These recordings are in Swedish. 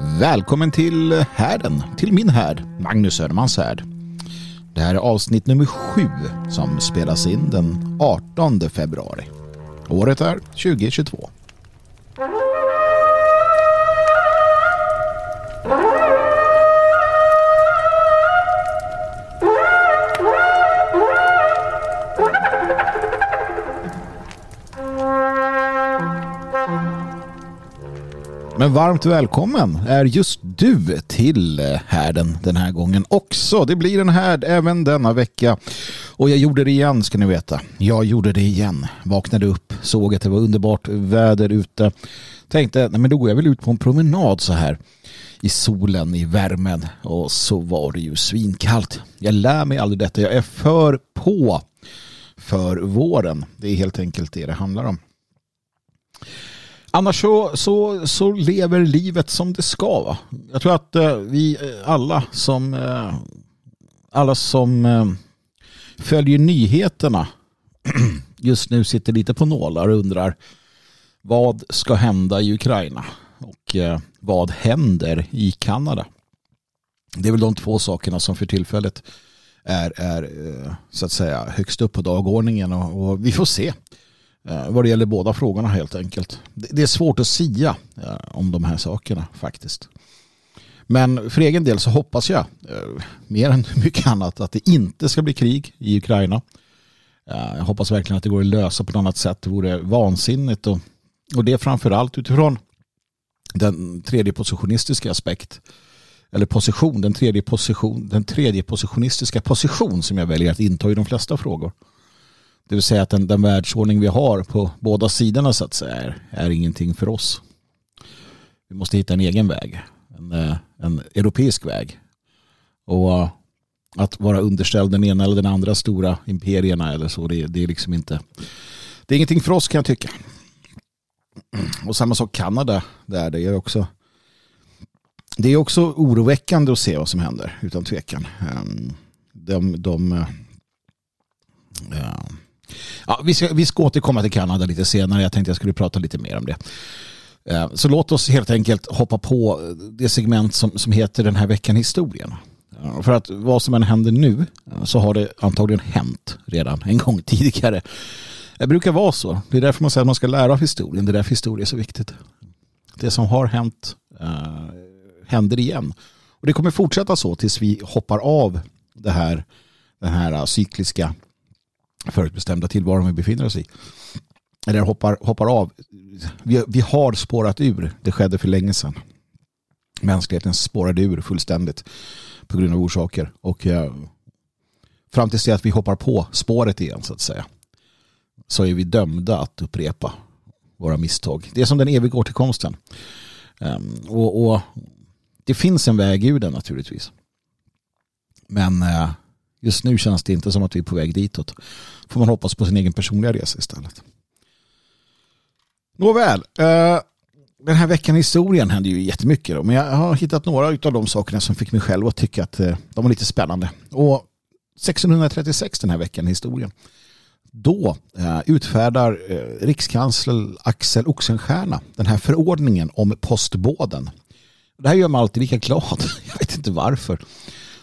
Välkommen till härden, till min härd, Magnus Södermans härd. Det här är avsnitt nummer sju som spelas in den 18 februari. Året är 2022. Men varmt välkommen är just du till eh, härden den här gången också. Det blir en härd även denna vecka. Och jag gjorde det igen ska ni veta. Jag gjorde det igen. Vaknade upp, såg att det var underbart väder ute. Tänkte, nej men då går jag väl ut på en promenad så här i solen, i värmen. Och så var det ju svinkallt. Jag lär mig aldrig detta. Jag är för på för våren. Det är helt enkelt det det handlar om. Annars så, så, så lever livet som det ska. Va? Jag tror att eh, vi eh, alla som, eh, alla som eh, följer nyheterna just nu sitter lite på nålar och undrar vad ska hända i Ukraina och eh, vad händer i Kanada. Det är väl de två sakerna som för tillfället är, är eh, så att säga högst upp på dagordningen och, och vi får se Eh, Eh, vad det gäller båda frågorna helt enkelt. Det är svårt att sia eh, om de här sakerna faktiskt. Men för egen del så hoppas jag, eh, mer än mycket annat, att det inte ska bli krig i Ukraina. Jag hoppas verkligen att det går att lösa på ett annat sätt. Det vore vansinnigt. Och, och det är framförallt utifrån den tredje positionistiska aspekt. Eller position, den tredje, position, den tredje positionistiska position som jag väljer att inta i de flesta frågor. Det vill säga att den, den världsordning vi har på båda sidorna så att säga är, är ingenting för oss. Vi måste hitta en egen väg. En, eh, en europeisk väg. Och eh, att vara underställd den ena eller den andra stora imperierna eller så, det, det är liksom inte det är ingenting för oss kan jag tycka. Och samma sak Kanada, där det är också det är också oroväckande att se vad som händer utan tvekan. Ehm, de, de, de Ja, vi, ska, vi ska återkomma till Kanada lite senare. Jag tänkte jag skulle prata lite mer om det. Eh, så låt oss helt enkelt hoppa på det segment som, som heter Den här veckan historien. Eh, för att vad som än händer nu eh, så har det antagligen hänt redan en gång tidigare. Det brukar vara så. Det är därför man säger att man ska lära av historien. Det är därför historia är så viktigt. Det som har hänt eh, händer igen. Och det kommer fortsätta så tills vi hoppar av det här, den här cykliska förutbestämda tillvaron vi befinner oss i. Eller hoppar, hoppar av. Vi, vi har spårat ur. Det skedde för länge sedan. Mänskligheten spårade ur fullständigt på grund av orsaker. Och eh, fram tills det att vi hoppar på spåret igen så att säga så är vi dömda att upprepa våra misstag. Det är som den eviga återkomsten. Um, och, och, det finns en väg ur den naturligtvis. Men uh, Just nu känns det inte som att vi är på väg ditåt. Får man hoppas på sin egen personliga resa istället. Nåväl. Eh, den här veckan i historien hände ju jättemycket. Då, men jag har hittat några av de sakerna som fick mig själv att tycka att eh, de var lite spännande. Och 1636 den här veckan i historien. Då eh, utfärdar rikskansler Axel Oxenstierna den här förordningen om postbåden. Det här gör mig alltid lika glad. Jag vet inte varför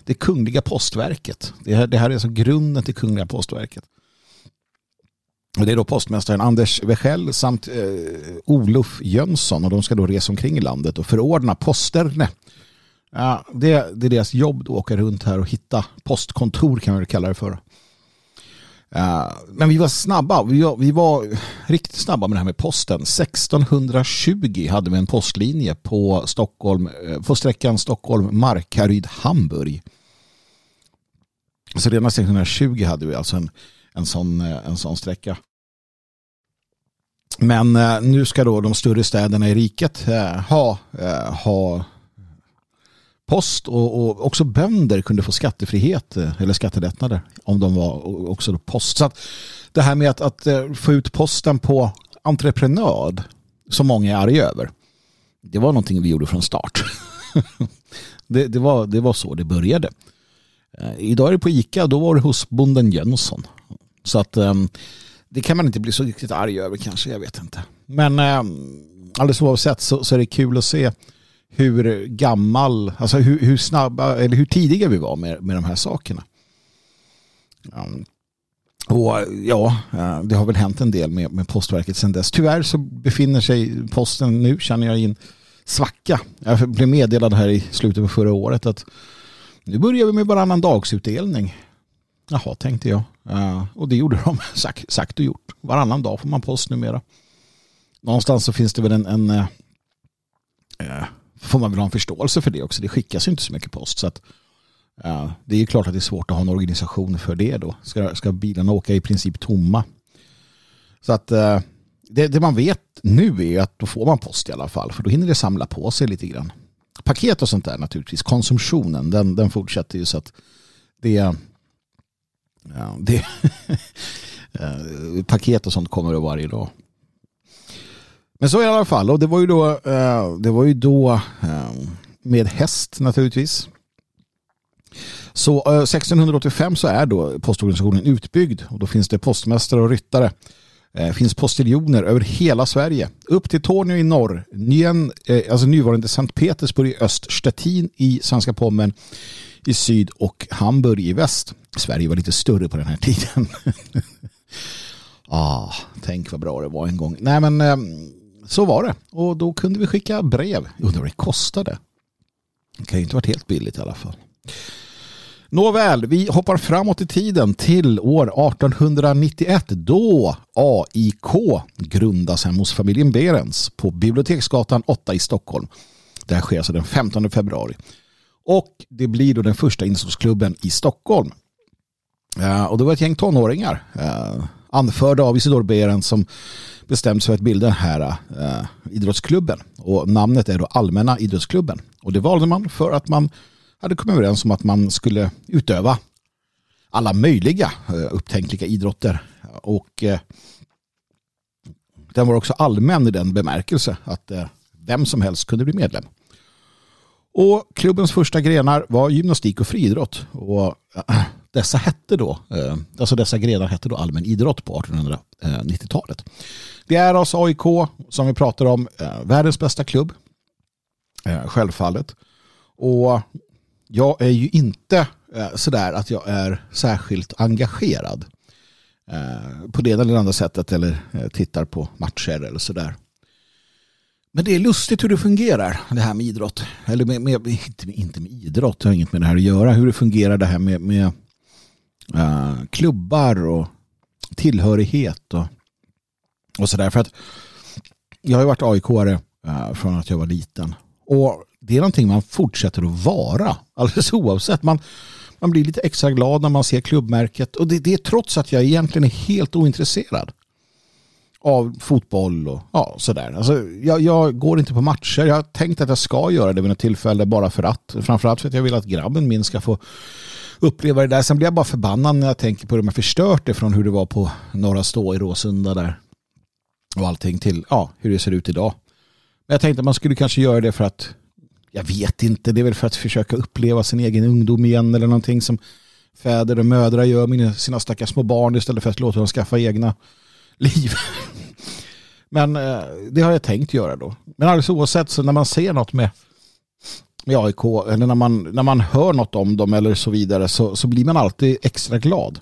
det kungliga postverket. Det här, det här är alltså grunden till kungliga postverket. Och det är då postmästaren Anders Wechell samt eh, Olof Jönsson och de ska då resa omkring i landet och förordna posterne. Ja, det, det är deras jobb att åka runt här och hitta postkontor kan man kalla det för. Uh, men vi var snabba. Vi var, vi var, riktigt snabba med det här med posten. 1620 hade vi en postlinje på, Stockholm, eh, på sträckan Stockholm-Markaryd-Hamburg. Så redan 1620 hade vi alltså en, en, sån, eh, en sån sträcka. Men eh, nu ska då de större städerna i riket eh, ha, eh, ha post och, och, också bönder kunde få skattefrihet eh, eller skattelättnader om de var också post. Så att det här med att, att eh, få ut posten på entreprenad som många är arga över. Det var någonting vi gjorde från start. det, det, var, det var så det började. Eh, idag är det på Ica, då var det hos bonden Jönsson. Så att ehm, det kan man inte bli så riktigt arg över kanske, jag vet inte. Men eh, alldeles oavsett så, så är det kul att se hur gammal, alltså hur, hur snabba eller hur tidiga vi var med, med de här sakerna. Um, och ja, eh, det har väl hänt en del med, med Postverket sedan dess. Tyvärr så befinner sig posten nu, känner jag, i en svacka. Jag blev meddelad här i slutet på förra året att nu börjar vi med varannan dagsutdelning. Jaha, tänkte jag. Uh, och det gjorde de, sagt, sagt och gjort. Varannan dag får man post numera. Någonstans så finns det väl en, en uh, får man väl ha en förståelse för det också. Det skickas ju inte så mycket post. Så att, det är ju klart att det är svårt att ha en organisation för det då. Ska, ska bilarna åka i princip tomma? Så att eh, det, det, man vet nu är att då får man post i alla fall. För då hinner det samla på sig lite grann. Paket och sånt där naturligtvis. Konsumtionen den, den fortsätter ju så att det Ja, det, paket och sånt kommer det varje dag. Men så i alla fall. Och det var ju då, eh, det var ju då eh, med häst naturligtvis. Så eh, 1685 så är då postorganisationen utbyggd och då finns det postmästare och ryttare. Det finns postiljoner över hela Sverige. Upp till Tornio i norr, Nyen, alltså nuvarande Sankt Petersburg i öst, Stettin i Svenska Pommern i syd och Hamburg i väst. Sverige var lite större på den här tiden. ah, tänk vad bra det var en gång. Nej men eh, så var det. Och då kunde vi skicka brev. Jag undrar vad det kostade. Det kan ju inte varit helt billigt i alla fall. Nåväl, vi hoppar framåt i tiden till år 1891 då AIK grundas hemma hos familjen Berens på Biblioteksgatan 8 i Stockholm. Det här sker alltså den 15 februari. Och det blir då den första innebandyklubben i Stockholm. Uh, och det var ett gäng tonåringar uh, anförda av Isidor Beren som bestämt sig för att bilda den här uh, idrottsklubben. Och namnet är då Allmänna idrottsklubben. Och det valde man för att man hade kommit överens om att man skulle utöva alla möjliga uh, upptänkliga idrotter. Och den var också allmän i den bemärkelse att vem som helst kunde bli medlem. Och klubbens första grenar var gymnastik och friidrott. Och äh, dessa hette då, äh, alltså dessa grenar hette då allmän idrott på 1890-talet. Det är alltså AIK som vi pratar om, äh, världens bästa klubb. Självfallet. Och jag är ju inte sådär att jag är särskilt engagerad på det eller andra sättet eller tittar på matcher eller sådär. Men det är lustigt hur det fungerar, det här med idrott. Eller med, med, inte, med, inte med idrott, det har inget med det här att göra. Hur det fungerar det här med, med uh, klubbar och tillhörighet och, och sådär. För att jag har ju varit AIK-are uh, eh, från att jag var liten. Och det är någonting man fortsätter att vara, alldeles oavsett. Man, man blir lite extra glad när man ser klubbmärket. Och det, det är trots att jag egentligen är helt ointresserad av fotboll och ja, sådär. Alltså, jag, jag, går inte på matcher. Jag har tänkt att jag ska göra det vid något tillfälle bara för att. Framförallt för att jag vill att grabben min ska få uppleva det där. Sen blir jag bara förbannad när jag tänker på hur man förstört det från hur det var på Norra Stå i Råsunda där. Och allting till ja, hur det ser ut idag. Men jag tänkte att man skulle kanske göra det för att jag vet inte, det är väl för att försöka uppleva sin egen ungdom igen eller någonting som fäder och mödrar gör med sina stackars små barn istället för att låta dem skaffa egna liv. Men eh, det har jag tänkt göra då. Men alldeles oavsett så när man ser något med, med AIK eller när man, när man hör något om dem eller så vidare så, så blir man alltid extra glad.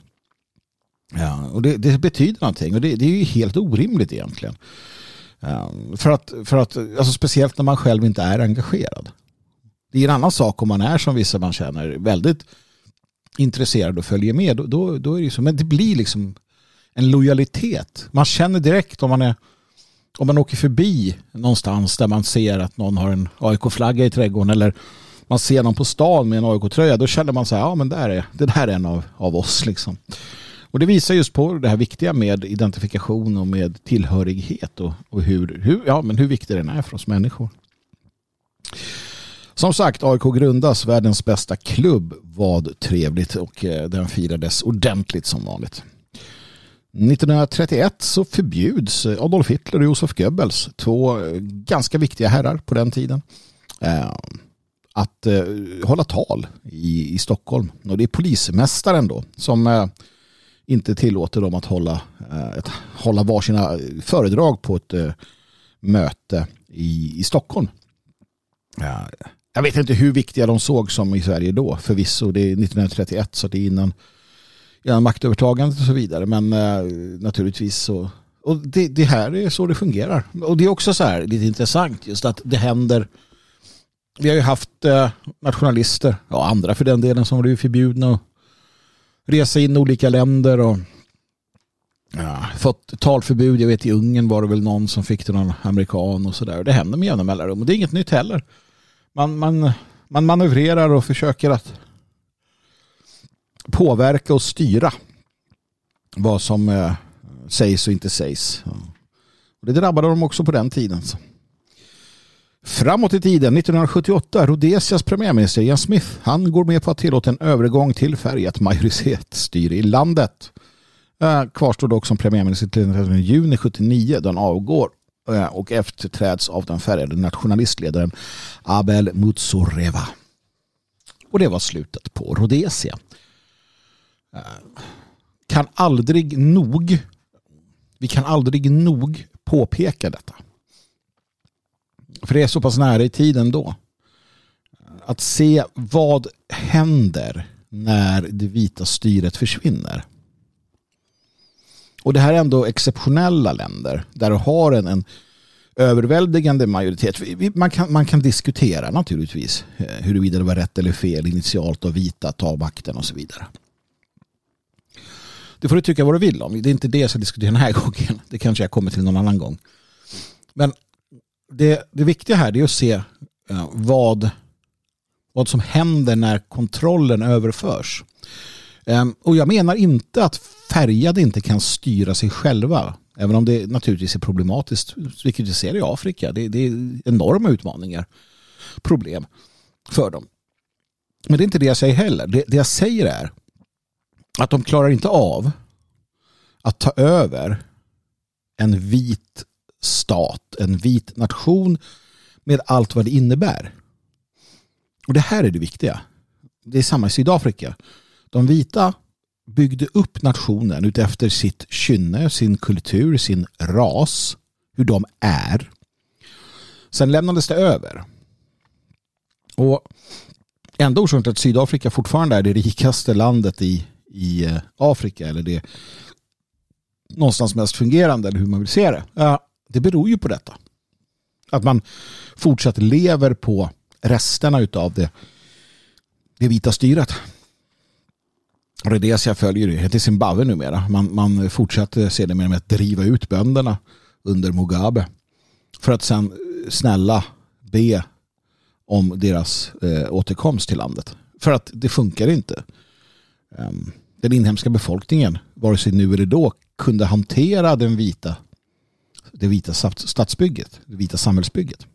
Ja, och det, det betyder någonting och det, det, är ju helt orimligt egentligen. Um, för att, för att alltså speciellt när man själv inte är engagerad. Det är en annan sak om man är som vissa man känner väldigt intresserad och följer med. Då, då, då är det så. Men det blir liksom en lojalitet. Man känner direkt om man är om man åker förbi någonstans där man ser att någon har en AIK-flagga i trädgården eller man ser någon på stan med en AIK-tröja då känner man så här, ja men där är, det där är en av, av oss liksom. Och det visar just på det här viktiga med identifikation och med tillhörighet och, och hur, hur, ja, men hur viktig den är för oss människor. Som sagt, AIK grundas, världens bästa klubb. Vad trevligt och eh, den firades ordentligt som vanligt. 1931 så förbjuds Adolf Hitler och Josef Goebbels, två eh, ganska viktiga herrar på den tiden, eh, att eh, hålla tal i, i Stockholm. Och det är polismästaren då som inte tillåter dem att hålla, att hålla varsina föredrag på ett möte i, i Stockholm. Jag vet inte hur viktiga de såg som i Sverige då, förvisso. Det är 1931 så det är innan, genom maktövertagandet och så vidare. Men eh, naturligtvis så och det, det, här är så det fungerar. Och det är också så här lite intressant just att det händer. Vi har ju haft eh, nationalister, och andra för den delen, som blivit förbjudna att resa in i olika länder och ja, fått talförbud. Jag vet i Ungern var det väl någon som fick till någon amerikan och sådär. Det händer med jämna mellanrum och det är inget nytt heller. Man, man, man manövrerar och försöker att påverka och styra vad som eh, sägs och inte sägs. Och det drabbade dem också på den tiden. Alltså. Framåt i tiden, 1978, Rhodesias premiärminister Ian Smith, han går med på att tillåta en övergång till färgat majoritetsstyre i landet. Eh, kvarstår dock som premiärminister till juni 79 då han avgår eh, och efterträds av den färgade nationalistledaren Abel Mutsoreva. Och det var slutet på Rhodesia. Kan aldrig nog vi kan aldrig nog påpeka detta. För det är så pass nära i tiden då. Att se vad händer när det vita styret försvinner. Och det här är ändå exceptionella länder där du har en, en överväldigande majoritet. Man kan, man kan diskutera naturligtvis eh, huruvida det var rätt eller fel initialt av vita att ta makten och så vidare. Det får du tycka vad du vill om. Det är inte det jag ska diskutera den här gången. Det kanske jag kommer till någon annan gång. Men det, det viktiga här är att se eh, vad, vad som händer när kontrollen överförs. Ehm, och jag menar inte att färgade inte kan styra sig själva. Även om det naturligtvis är problematiskt, vilket vi ser i Afrika. Det, det är enorma utmaningar, problem för dem. Men det är inte det jag säger heller. Det, det jag säger är att de klarar inte av att ta över en vit stat, en vit nation med allt vad det innebär. Och det här är det viktiga. Det är samma i Sydafrika. De vita byggde upp nationen utefter sitt kynne, sin kultur, sin ras, hur de är. Sen lämnades det över. Och enda orsaken till att Sydafrika fortfarande är det rikaste landet i i eh, Afrika eller det någonstans mest fungerande eller hur man vill se det. Det beror ju på detta. Att man fortsatt lever på resterna av det, det vita styret. Rhodesia följer det. heter Zimbabwe numera. Man, man fortsatte sedermera med att driva ut bönderna under Mugabe. För att sen snälla be om deras eh, återkomst till landet. För att det funkar inte. Um, den inhemska befolkningen, vare sig nu eller då, kunde hantera den vita, det vita stadsbygget, det vita samhällsbygget.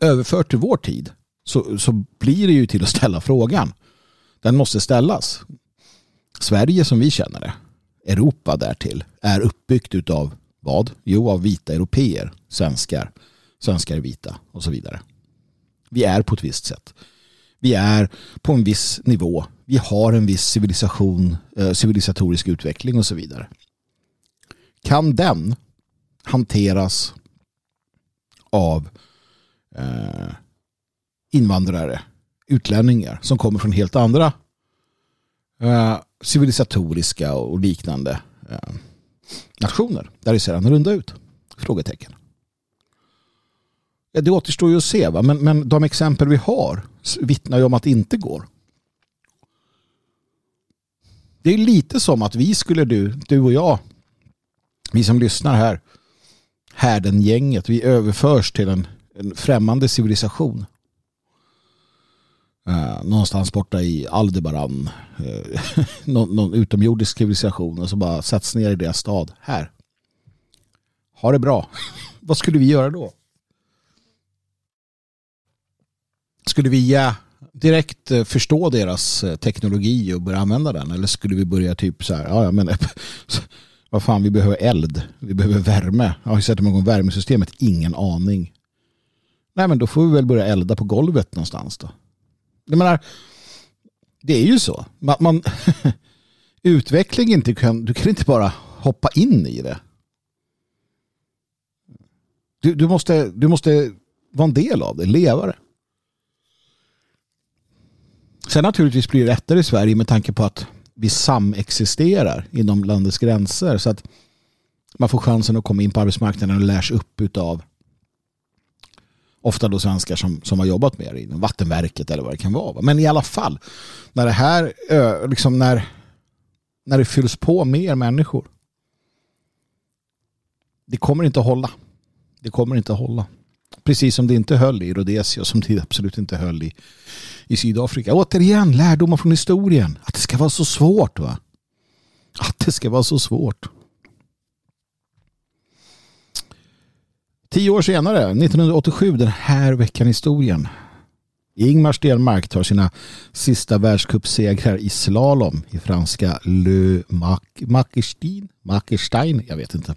Överfört till vår tid så, så blir det ju till att ställa frågan. Den måste ställas. Sverige som vi känner det, Europa därtill, är uppbyggt av vad? Jo, av vita europeer, svenskar, svenskar är vita och så vidare. Vi är på ett visst sätt. Vi är på en viss nivå vi har en viss civilisation, eh, civilisatorisk utveckling och så vidare. Kan den hanteras av eh, invandrare, utlänningar som kommer från helt andra eh, civilisatoriska och liknande nationer där det ser annorlunda ut? Frågetecken. Det återstår ju att se, va? Men, men de exempel vi har vittnar ju om att det inte går. Det är lite som att vi skulle du, du och jag, vi som lyssnar här, härdengänget, vi överförs till en, en främmande civilisation. Uh, någonstans borta i Aldebaran. Uh, någon, någon utomjordisk civilisation och så bara sätts ner i deras stad. Här. Ha det bra. Vad skulle vi göra då? Skulle vi ja, direkt eh, förstå deras eh, teknologi och börja använda den? Eller skulle vi börja typ så här, ja men vad fan vi behöver eld, vi behöver värme. Jag har vi sett hur många värmesystemet, ingen aning. Nej men då får vi väl börja elda på golvet någonstans då. Jag menar, det är ju så. Man, man utveckling inte kan, du kan inte bara hoppa in i det. Du, du, måste, du måste vara en del av det, leva det. Sen naturligtvis blir det lättare i Sverige med tanke på att vi samexisterar inom landets gränser så att man får chansen att komma in på arbetsmarknaden och lärs upp utav ofta då svenskar som, som har jobbat med det inom vattenverket eller vad det kan vara. Men i alla fall, när det här liksom när, när det fylls på mer människor det kommer inte att hålla. Det kommer inte att hålla. Precis som det inte höll i Rhodesia och som det absolut inte höll i, i Sydafrika. Återigen, lärdomar från historien. Att det ska vara så svårt va? Att det ska vara så svårt. Tio år senare, 1987, den här veckan i historien. Ingmar Stenmark tar sina sista världscupsegrar i slalom i franska Le Mackerstein. Mackerstein, jag vet inte.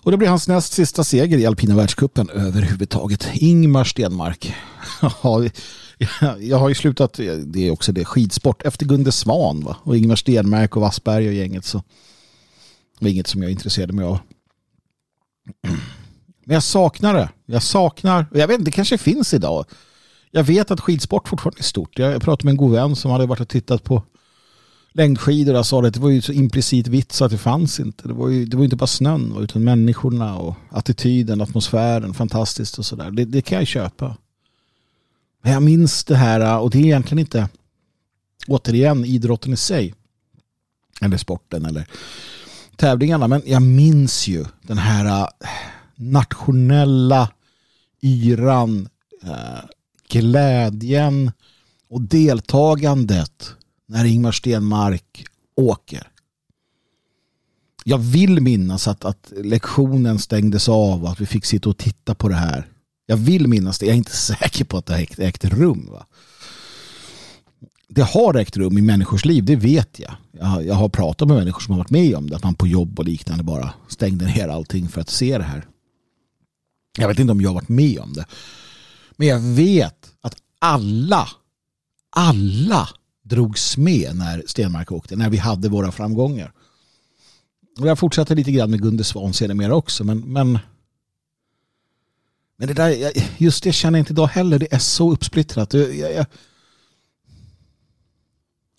Och det blir hans näst sista seger i alpina världskuppen överhuvudtaget. Ingmar Stenmark. jag har ju slutat, det är också det, skidsport efter Gunde Svan va? och Ingmar Stenmark och Wassberg och gänget så det var inget som jag intresserade mig av. Men jag saknar det. Jag saknar, jag vet inte, det kanske finns idag. Jag vet att skidsport fortfarande är stort. Jag pratade med en god vän som hade varit och tittat på längdskidor. Jag sa det, det var ju så implicit vitt så att det fanns inte. Det var ju det var inte bara snön utan människorna och attityden, atmosfären, fantastiskt och sådär. Det, det kan jag köpa. Men jag minns det här och det är egentligen inte återigen idrotten i sig. Eller sporten eller tävlingarna. Men jag minns ju den här äh, nationella yran, äh, glädjen och deltagandet när Ingmar Stenmark åker. Jag vill minnas att, att lektionen stängdes av och att vi fick sitta och titta på det här. Jag vill minnas det. Jag är inte säker på att det har ägt rum. Va? Det har ägt rum i människors liv, det vet jag. jag. Jag har pratat med människor som har varit med om det. Att man på jobb och liknande bara stängde ner allting för att se det här. Jag vet inte om jag har varit med om det. Men jag vet att alla, alla drogs med när Stenmark åkte, när vi hade våra framgångar. Och jag fortsatte lite grann med Gunde Svan mer också, men, men men det där, just det känner jag inte idag heller. Det är så uppsplittrat. Jag, jag,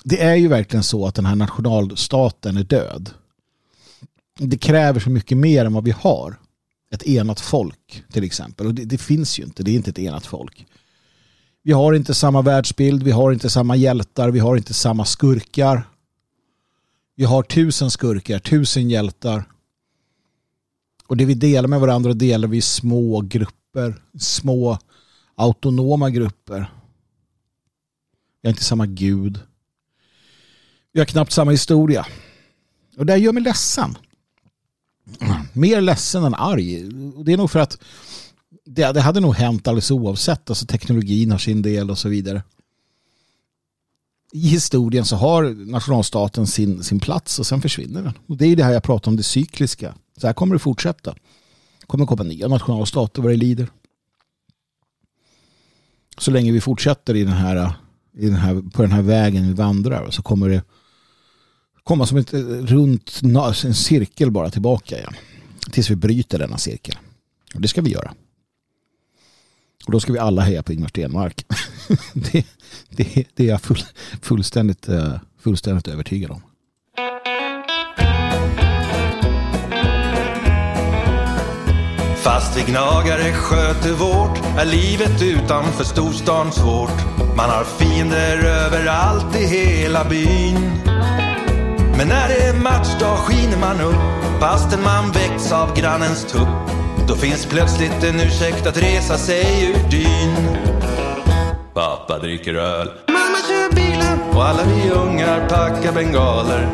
det är ju verkligen så att den här nationalstaten är död. Det kräver så mycket mer än vad vi har. Ett enat folk till exempel. Och det, det finns ju inte. Det är inte ett enat folk. Vi har inte samma världsbild, vi har inte samma hjältar, vi har inte samma skurkar. Vi har tusen skurkar, tusen hjältar. Och det vi delar med varandra delar vi i små grupper, små autonoma grupper. Vi har inte samma gud. Vi har knappt samma historia. Och det gör mig ledsen. Mer ledsen än arg. Och det är nog för att det, det hade nog hänt alldeles oavsett. Alltså teknologin har sin del och så vidare. I historien så har nationalstaten sin, sin plats och sen försvinner den. Och det är det här jag pratar om, det cykliska. Så här kommer det fortsätta. Det kommer komma nya nationalstater vad det lider. Så länge vi fortsätter i den här, i den här, på den här vägen vi vandrar så kommer det komma som ett runt en cirkel bara tillbaka igen. Tills vi bryter denna cirkel. Och det ska vi göra. Och då ska vi alla heja på Ingmar Stenmark. det, det, det, är jag full, fullständigt, eh, fullständigt övertygad om. Fast vi gnagare sköter vårt är livet utanför storstan svårt. Man har fiender överallt i hela byn. Men när det är matchdag skiner man upp fastän man väcks av grannens tupp. Då finns plötsligt en ursäkt att resa sig ur dyn. Pappa dricker öl, mamma kör bilen och alla vi ungar packar bengaler.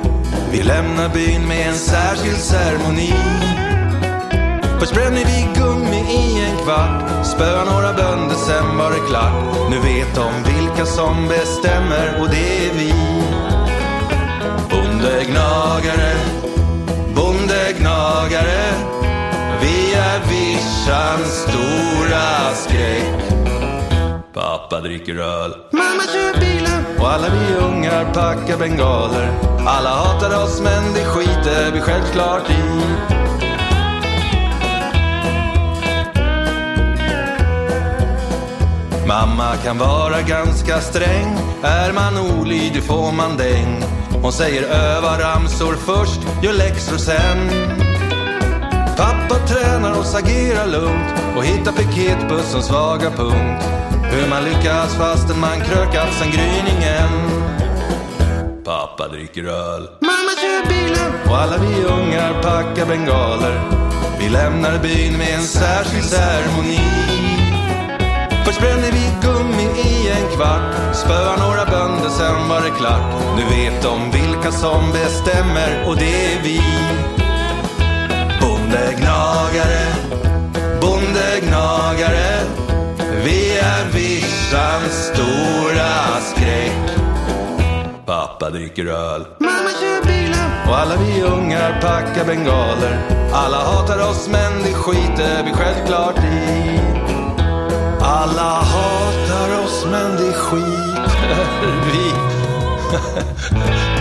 Vi lämnar byn med en särskild ceremoni. Först bränner vi gummi i en kvart, spöar några bönder, sen var det klart. Nu vet de vilka som bestämmer och det är vi. Bondegnagare, bondegnagare vischans stora skräck. Pappa dricker öl. Mamma kör bilen. Och alla vi ungar packar bengaler. Alla hatar oss men det skiter vi självklart i. Mamma kan vara ganska sträng, är man olydig får man däng. Hon säger öva ramsor först, gör läxor sen. Pappa tränar oss agera lugnt och hittar piketbussens svaga punkt. Hur man lyckas fastän man krökat sen gryningen. Pappa dricker öl. Mamma kör bilen. Och alla vi ungar packar bengaler. Vi lämnar byn med en särskild ceremoni. Först bränner vi gummi i en kvart. Spöar några bönder, sen var det klart. Nu vet de vilka som bestämmer och det är vi. Bondegnagare, bondegnagare. Vi är vischans stora skräck. Pappa dricker öl. Mamma kör bilen. Och alla vi ungar packar bengaler. Alla hatar oss men det skiter vi självklart i. Alla hatar oss men det skiter vi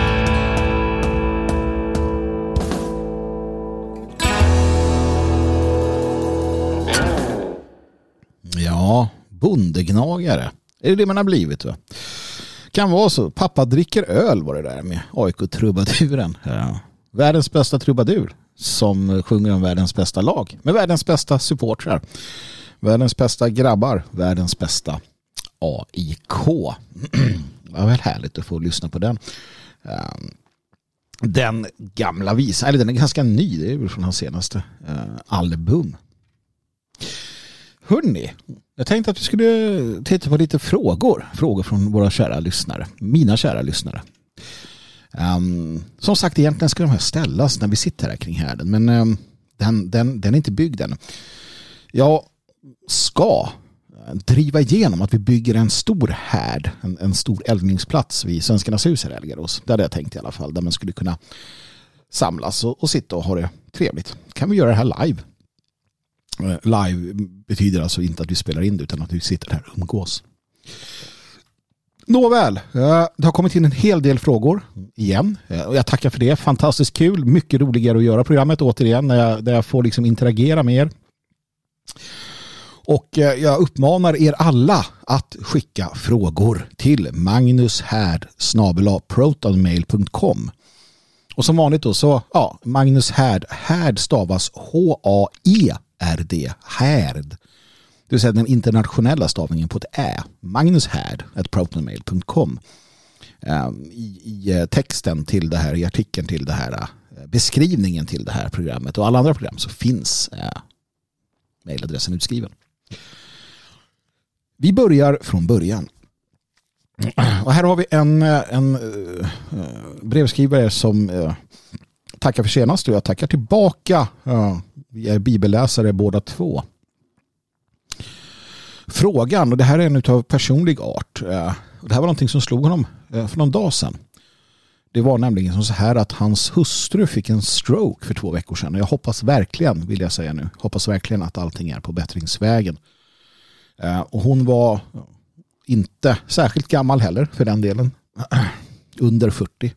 Ja, bondegnagare. Är det det man har blivit? Va? Kan vara så. Pappa dricker öl var det där med AIK-trubaduren. Ja. Världens bästa trubadur som sjunger om världens bästa lag. Med världens bästa supportrar. Världens bästa grabbar. Världens bästa AIK. Det var väl härligt att få lyssna på den. Ehm, den gamla visan, eller den är ganska ny, det är väl från hans senaste eh, album. Hörni, jag tänkte att vi skulle titta på lite frågor. Frågor från våra kära lyssnare. Mina kära lyssnare. Um, som sagt, egentligen ska de här ställas när vi sitter här kring härden. Men um, den, den, den är inte byggd än. Jag ska driva igenom att vi bygger en stor härd, en, en stor eldningsplats vid Svenskarnas hus här i Elgarås. Det hade jag tänkt i alla fall, där man skulle kunna samlas och, och sitta och ha det trevligt. Kan vi göra det här live? Eh, live betyder alltså inte att vi spelar in det utan att vi sitter här och umgås. Nåväl, eh, det har kommit in en hel del frågor igen eh, och jag tackar för det. Fantastiskt kul, mycket roligare att göra programmet återigen när jag, där jag får liksom interagera med er. Och jag uppmanar er alla att skicka frågor till magnushärd.protonmail.com. Och som vanligt då så, ja, Magnus Härd, Härd stavas H-E-R-D, Härd. Det vill säga den internationella stavningen på ett Ä. Magnus Härd, protonmail.com. Ehm, I, I eh, texten till det här, i artikeln till det här, eh, beskrivningen till det här programmet och alla andra program så finns eh, mejladressen utskriven. Vi börjar från början. Och här har vi en, en brevskrivare som tackar för senast och jag tackar tillbaka. Vi är bibelläsare båda två. Frågan, och det här är en av personlig art. Eh, och det här var någonting som slog honom eh, för någon dag sedan. Det var nämligen som så här att hans hustru fick en stroke för två veckor sedan. Jag hoppas verkligen, vill jag säga nu, hoppas verkligen att allting är på bättringsvägen. Eh, och hon var inte särskilt gammal heller för den delen. Under 40.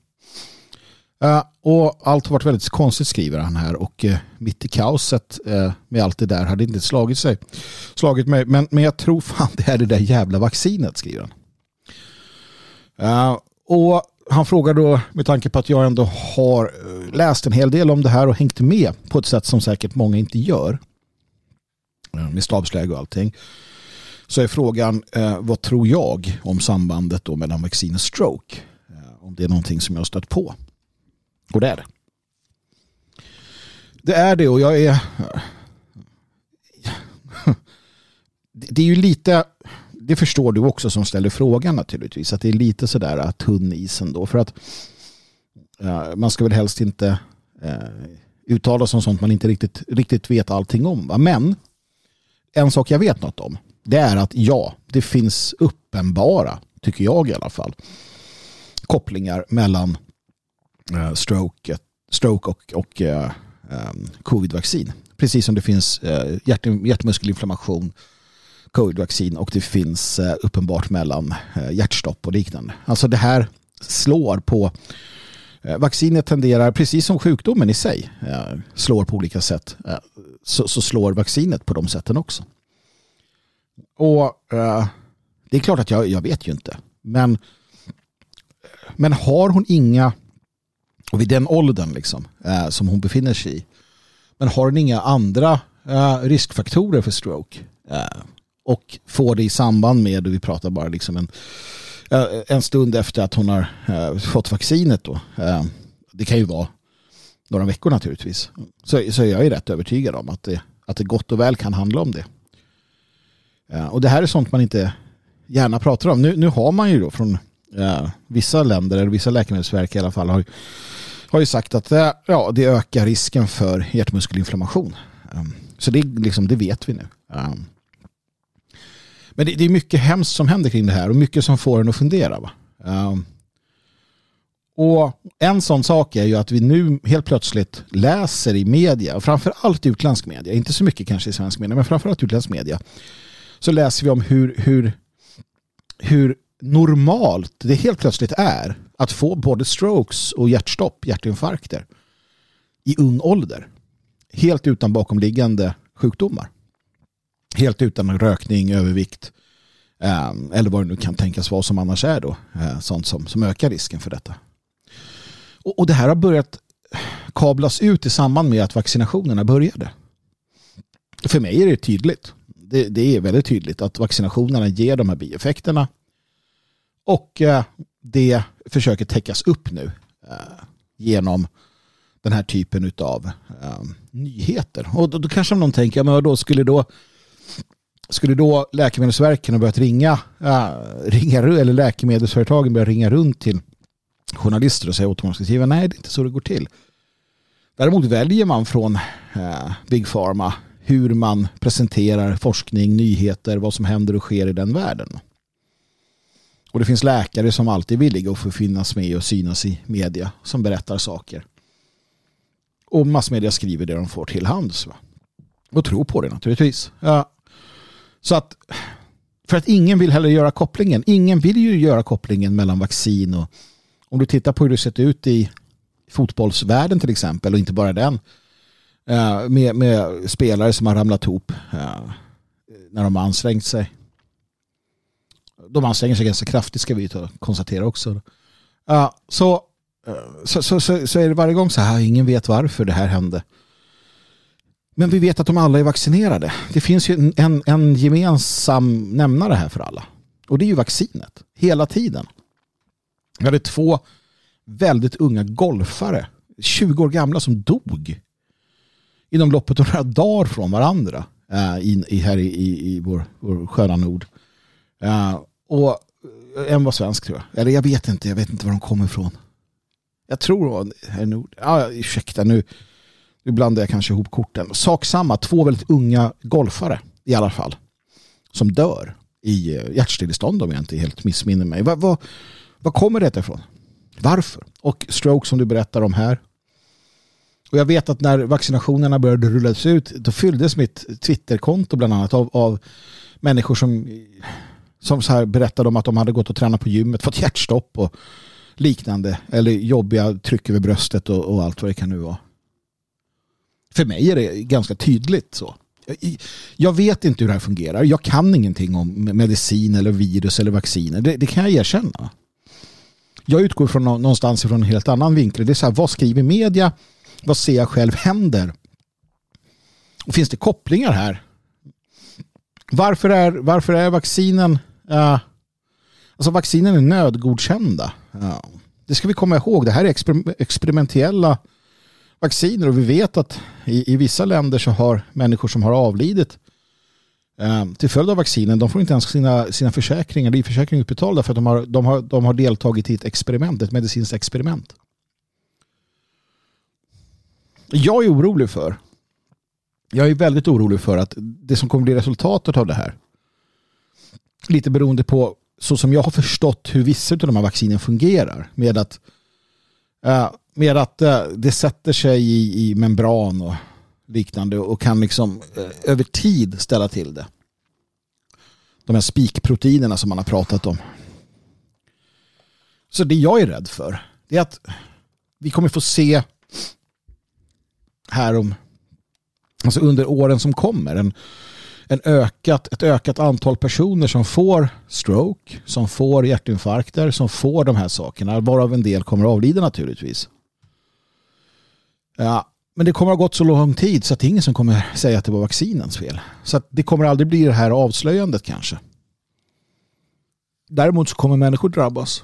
Eh, och allt har varit väldigt konstigt skriver han här och eh, mitt i kaoset eh, med allt det där hade inte slagit sig. Slagit mig. Men, men jag tror fan det är det där jävla vaccinet skriver han. och han frågar då med tanke på att jag ändå har läst en hel del om det här och hängt med på ett sätt som säkert många inte gör. Med stabsläge och allting så är frågan vad tror jag om sambandet då mellan vaccin och stroke? Om det är någonting som jag har stött på. Och det är det. Det är det och jag är det är ju lite det förstår du också som ställer frågan naturligtvis att det är lite sådär tunn isen då för att man ska väl helst inte eh, uttala sig om sånt man inte riktigt, riktigt vet allting om. Va? Men en sak jag vet något om det är att ja, det finns uppenbara, tycker jag i alla fall, kopplingar mellan Eh, stroke, eh, stroke och, och uh, um, covid-vaccin. Precis som det finns uh, hjärt, hjärtmuskelinflammation, covid-vaccin och det finns uh, uppenbart mellan uh, hjärtstopp och liknande. Alltså det här slår på Vaccinet tenderar, precis som sjukdomen i sig slår på olika sätt, så, så slår vaccinet på de sätten också. Och Det är klart att jag, jag vet ju inte. Men, men har hon inga, och vid den åldern liksom, eh, som hon befinner sig i, men har hon inga andra eh, riskfaktorer för stroke eh, och får det i samband med, och vi pratar bara liksom en, eh, en stund efter att hon har eh, fått vaccinet då, eh, det kan ju vara några veckor naturligtvis, så, så är jag är rätt övertygad om att det, att det gott och väl kan handla om det. Eh, och det här är sånt man inte gärna pratar om. Nu, nu har man ju då från eh, vissa länder, eller vissa läkemedelsverk i alla fall, har, har ju sagt att eh, ja, det ökar risken för hjärtmuskelinflammation. Um, så det, liksom, det vet vi nu. Um, men det, det, är mycket hemskt som händer kring det här och mycket som får en att fundera. Va? Um, och en sån sak är ju att vi nu helt plötsligt läser i media, och framförallt utländsk media, inte så mycket kanske i svensk media, men framförallt utländsk media, så läser vi om hur, hur, hur normalt det helt plötsligt är att få både strokes och hjärtstopp, hjärtinfarkter i ung ålder. Helt utan bakomliggande sjukdomar. Helt utan rökning, övervikt ehm, eller vad det nu kan tänkas vara som annars är då. Eh, sånt som, som ökar risken för detta. Och, och det här har börjat kablas ut i samband med att vaccinationerna började. För mig är det tydligt. Det, det är väldigt tydligt att vaccinationerna ger de här bieffekterna och eh, det försöker täckas upp nu eh, genom den här typen av eh, nyheter. Och då, då kanske någon tänker, men då skulle då skulle då Läkemedelsverken ha börjat ringa, äh, ringa eller läkemedelsföretagen börja ringa runt till journalister och säga åt dem att skriva nej det är inte så det går till. Däremot väljer man från äh, Big Pharma hur man presenterar forskning, nyheter, vad som händer och sker i den världen. Och det finns läkare som alltid är villiga att få finnas med och synas i media som berättar saker. Och massmedia skriver det de får till hands. Va? Och tror på det naturligtvis. Ja. Så att för att ingen vill heller göra kopplingen. Ingen vill ju göra kopplingen mellan vaccin och om du tittar på hur det sett ut i fotbollsvärlden till exempel och inte bara den eh, med, med spelare som har ramlat ihop eh, när de har ansträngt sig de anstränger sig ganska kraftigt ska vi konstatera också. Uh, så, eh, så, så, så, så är det varje gång så här, ingen vet varför det här hände. Men vi vet att de alla är vaccinerade. Det finns ju en, en gemensam nämnare här för alla. Och det är ju vaccinet. Hela tiden. Vi hade två väldigt unga golfare, 20 år gamla, som dog inom loppet av några dagar från varandra eh, äh, i, i, här i, i, i vår, vår sköna nord. Uh, och eh, en var svensk tror jag. Eller jag vet inte, jag vet inte var de kommer ifrån. Jag tror det var Nord. Ja, ursäkta nu. Nu blandar jag kanske ihop korten. Sak samma, två väldigt unga golfare i alla fall. Som dör i eh, hjärtstillestånd om jag inte helt missminner mig. Vad, vad, vad kommer detta ifrån? Varför? Och stroke som du berättar om här. Och jag vet att när vaccinationerna började rullas ut då fylldes mitt Twitterkonto bland annat av, av människor som som så här berättade om att de hade gått och tränat på gymmet, fått hjärtstopp och liknande. Eller jobbiga tryck över bröstet och, och allt vad det kan nu vara. För mig är det ganska tydligt så. Jag vet inte hur det här fungerar. Jag kan ingenting om medicin eller virus eller vacciner. Det, det kan jag erkänna. Jag utgår från någonstans ifrån en helt annan vinkel. Det är så här, vad skriver media? Vad ser jag själv händer? Och finns det kopplingar här? Varför är, varför är vaccinen uh, alltså vaccinen är nödgodkända. Uh, det ska vi komma ihåg. Det här är exper experimentella vacciner och vi vet att i, i, vissa länder så har människor som har avlidit eh, till följd av vaccinen, de får inte ens sina, sina försäkringar, livförsäkringar utbetalda för att de har, de, har, de har deltagit i ett experiment, ett medicinskt experiment. Jag är orolig för jag är väldigt orolig för att det som kommer bli resultatet av det här lite beroende på så som jag har förstått hur vissa av de här vaccinen fungerar med att, uh, med att uh, det sätter sig i, i, membran och liknande och kan liksom uh, över tid ställa till det. De här spikproteinerna som man har pratat om. Så det jag är rädd för är att vi kommer få se här om alltså under åren som kommer en, en ökat, ett ökat antal personer som får stroke, som får hjärtinfarkter, som får de här sakerna, varav en del kommer att avlida naturligtvis. Ja, men det kommer att ha gått så lång tid så att det är ingen som kommer säga att det var vaccinens fel. Så att det kommer aldrig bli det här avslöjandet kanske. Däremot så kommer människor drabbas.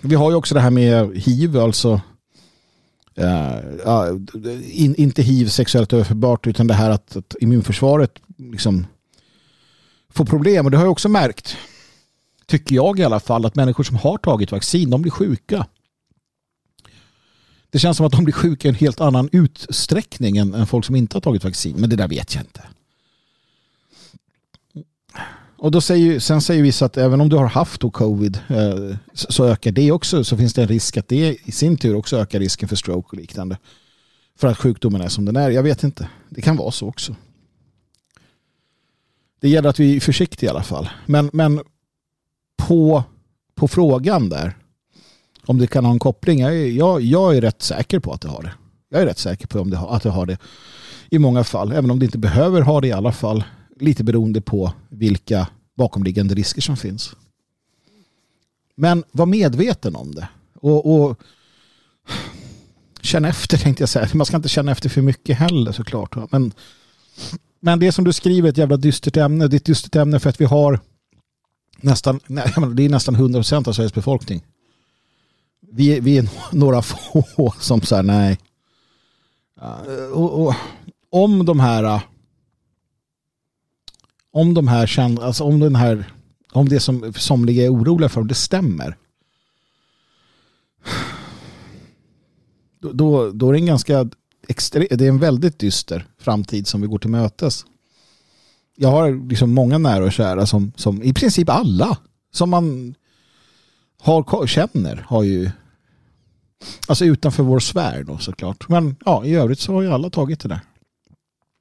Vi har ju också det här med hiv, alltså uh, in, inte hiv sexuellt överförbart utan det här att, att immunförsvaret liksom får problem. Och det har jag också märkt, tycker jag i alla fall, att människor som har tagit vaccin, de blir sjuka. Det känns som att de blir sjuka i en helt annan utsträckning än, än folk som inte har tagit vaccin. Men det där vet jag inte. Och då säger, sen säger vissa att även om du har haft covid eh, så ökar det också. Så finns det en risk att det i sin tur också ökar risken för stroke och liknande. För att sjukdomen är som den är. Jag vet inte. Det kan vara så också. Det gäller att vi är försiktiga i alla fall. Men, men på, på frågan där om det kan ha en koppling. Jag är, jag, jag är rätt säker på att det har det. Jag är rätt säker på om det, att det har det i många fall. Även om det inte behöver ha det i alla fall. Lite beroende på vilka bakomliggande risker som finns. Men var medveten om det. Och, och känna efter tänkte jag säga. Man ska inte känna efter för mycket heller såklart. Men, men det som du skriver är ett jävla dystert ämne. Det är ett dystert ämne för att vi har nästan, det är nästan 100% av Sveriges befolkning vi, vi är några få som säger nej. Och, och, om de här om de här känner, alltså om den här om det som somliga är oroliga för, om det stämmer. Då, då, då är det en ganska extre, det är en väldigt dyster framtid som vi går till mötes. Jag har liksom många nära och kära som, som i princip alla som man har, känner har ju Alltså utanför vår sfär då såklart. Men ja, i övrigt så har ju alla tagit det där.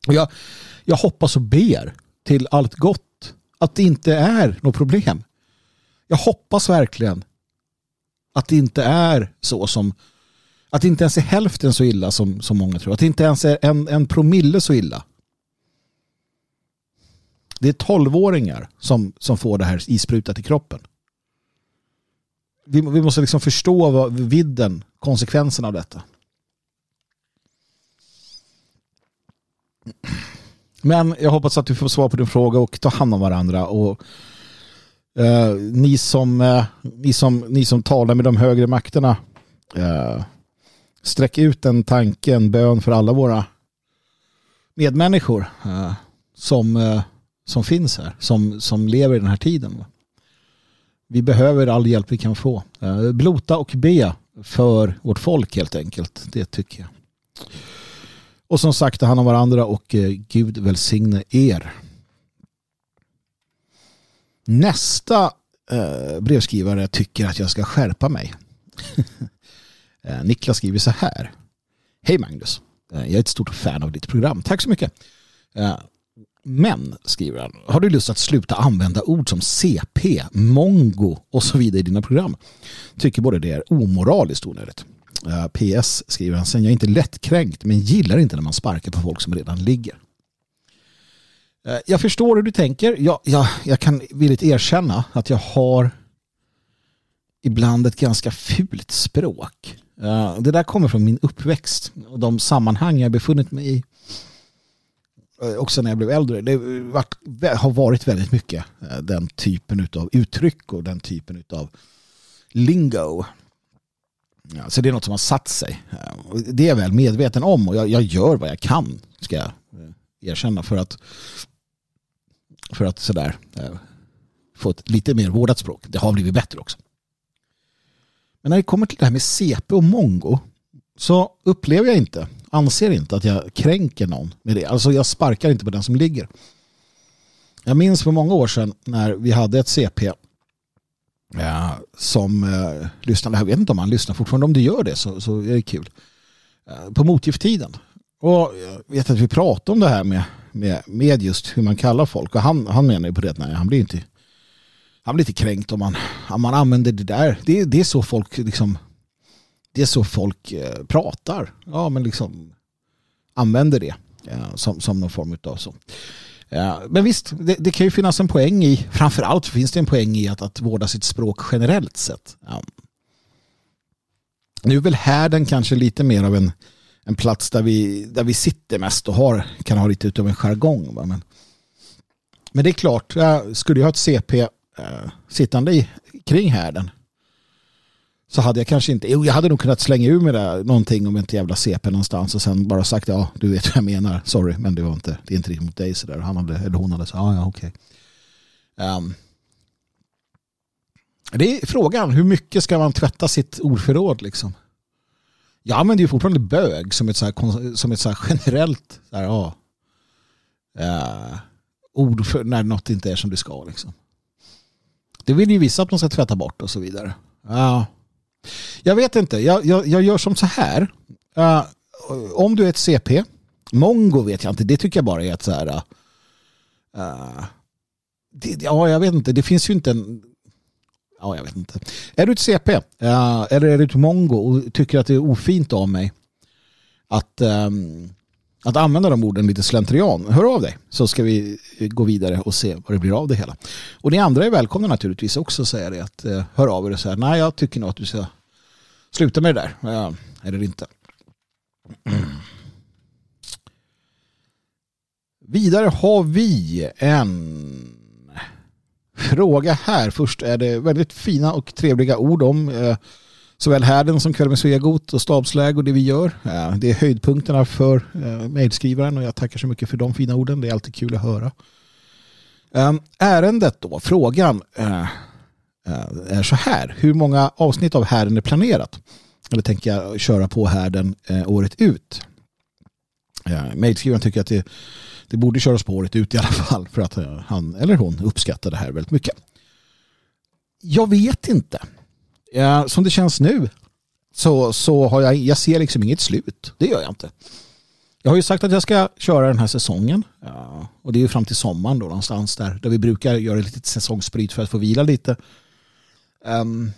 Och jag, jag hoppas och ber till allt gott att det inte är något problem. Jag hoppas verkligen att det inte är så som att det inte ens är hälften så illa som, som många tror. Att det inte ens är en, en promille så illa. Det är tolvåringar som, som får det här isprutat i kroppen vi, vi måste liksom förstå vad, vidden, konsekvenserna av detta. Men jag hoppas att du får svar på din fråga och ta hand om varandra. Och, eh, ni, som, eh, ni, som, ni som talar med de högre makterna, eh, sträck ut en tanke, en bön för alla våra medmänniskor eh, som, eh, som finns här, som, som lever i den här tiden. Vi behöver all hjälp vi kan få. Eh, blota och be för vårt folk helt enkelt. Det tycker jag. Och som sagt, ta hand om varandra och eh, Gud välsigne er. Nästa eh, brevskrivare tycker att jag ska skärpa mig. Eh, Niklas skriver så här. Hej Magnus. Eh, jag är ett stort fan av ditt program. Tack så mycket. Men, skriver han, har du lust att sluta använda ord som CP, mongo och så vidare i dina program? Tycker både det är omoraliskt onödigt. Eh, PS, skriver han, sen jag är inte lättkränkt men gillar inte när man sparkar på folk som redan ligger. Eh, jag förstår hur du tänker. Jag, jag, jag kan villigt erkänna att jag har ibland ett ganska fult språk. Eh, det där kommer från min uppväxt och de sammanhang jag befunnit mig i också när jag blev äldre. Det har varit väldigt mycket den typen av uttryck och den typen av lingo. Ja, så det är något som har satt sig. Eh, det är jag väl medveten om och jag, jag gör vad jag kan ska jag eh, erkänna för att för att sådär eh, få ett lite mer vårdat språk. Det har blivit bättre också. Men när det kommer till det här med CP och mongo så upplever jag inte anser inte att jag kränker någon med det. Alltså jag sparkar inte på den som ligger. Jag minns för många år sedan när vi hade ett CP eh, som eh, lyssnade. Jag vet inte om han lyssnar fortfarande. Om du gör det så, så är det kul. Eh, på motgifttiden. Och jag vet att vi pratade om det här med, med, med just hur man kallar folk. Och han, han menar ju på det att nej, han blir inte han blir inte kränkt om man, om man använder det där. Det, det är så folk liksom det är så folk eh, pratar. Ja, men liksom använder det eh, som, som någon form av så. Men visst, det, det, kan ju finnas en poäng i, framförallt finns det en poäng i att, att vårda sitt språk generellt sett. Nu är väl härden kanske lite mer av en, en plats där vi, där vi sitter mest och har, kan ha lite utav en jargong. Va? Men, men det är klart, skulle jag ha ett CP eh, sittande i, kring härden så hade jag kanske inte, jo jag hade nog kunnat slänga ur mig det, någonting om ett jävla CP någonstans och sen bara sagt ja du vet vad jag menar, sorry men det var inte, det är inte riktigt mot dig sådär. Han hade, eller hon hade sagt ja ja okej. Okay. Um, det är frågan, hur mycket ska man tvätta sitt ordförråd liksom? Jag använder ju fortfarande bög som ett, så här, som ett så generellt så här, ja, uh, ord för när något inte är som det ska. Liksom. Det vill ju vissa att man ska tvätta bort och så vidare. Ja. Jag vet inte, jag, jag, jag gör som så här. Uh, om du är ett CP, Mongo vet jag inte, det tycker jag bara är ett så här... Uh, det, ja, jag vet inte, det finns ju inte en ja, jag vet inte. Är du ett CP uh, eller är du ett mongo och tycker att det är ofint av mig att, um, att använda de orden lite slentrian, hör av dig så ska vi gå vidare och se vad det blir av det hela. Och ni andra är välkomna naturligtvis också att säga det att uh, hör av er och säga nej jag tycker nog att du ska sluta med det där eller inte. Mm. Vidare har vi en fråga här. Först är det väldigt fina och trevliga ord om eh, såväl härden som kväll med Svegot och stabsläge och det vi gör. Eh, det är höjdpunkterna för eh, mejlskrivaren och jag tackar så mycket för de fina orden. Det är alltid kul att höra. Ehm, ärendet då, frågan eh, är så här. Hur många avsnitt av härden är planerat? Eller tänker jag köra på härden året ut? Mejlskrivaren tycker att det det borde köras på året ut i alla fall för att han eller hon uppskattar det här väldigt mycket. Jag vet inte. Ja, som det känns nu så, så har jag, jag ser liksom inget slut. Det gör jag inte. Jag har ju sagt att jag ska köra den här säsongen. Ja, och det är ju fram till sommaren då någonstans där, där vi brukar göra ett litet säsongsbryt för att få vila lite. Um,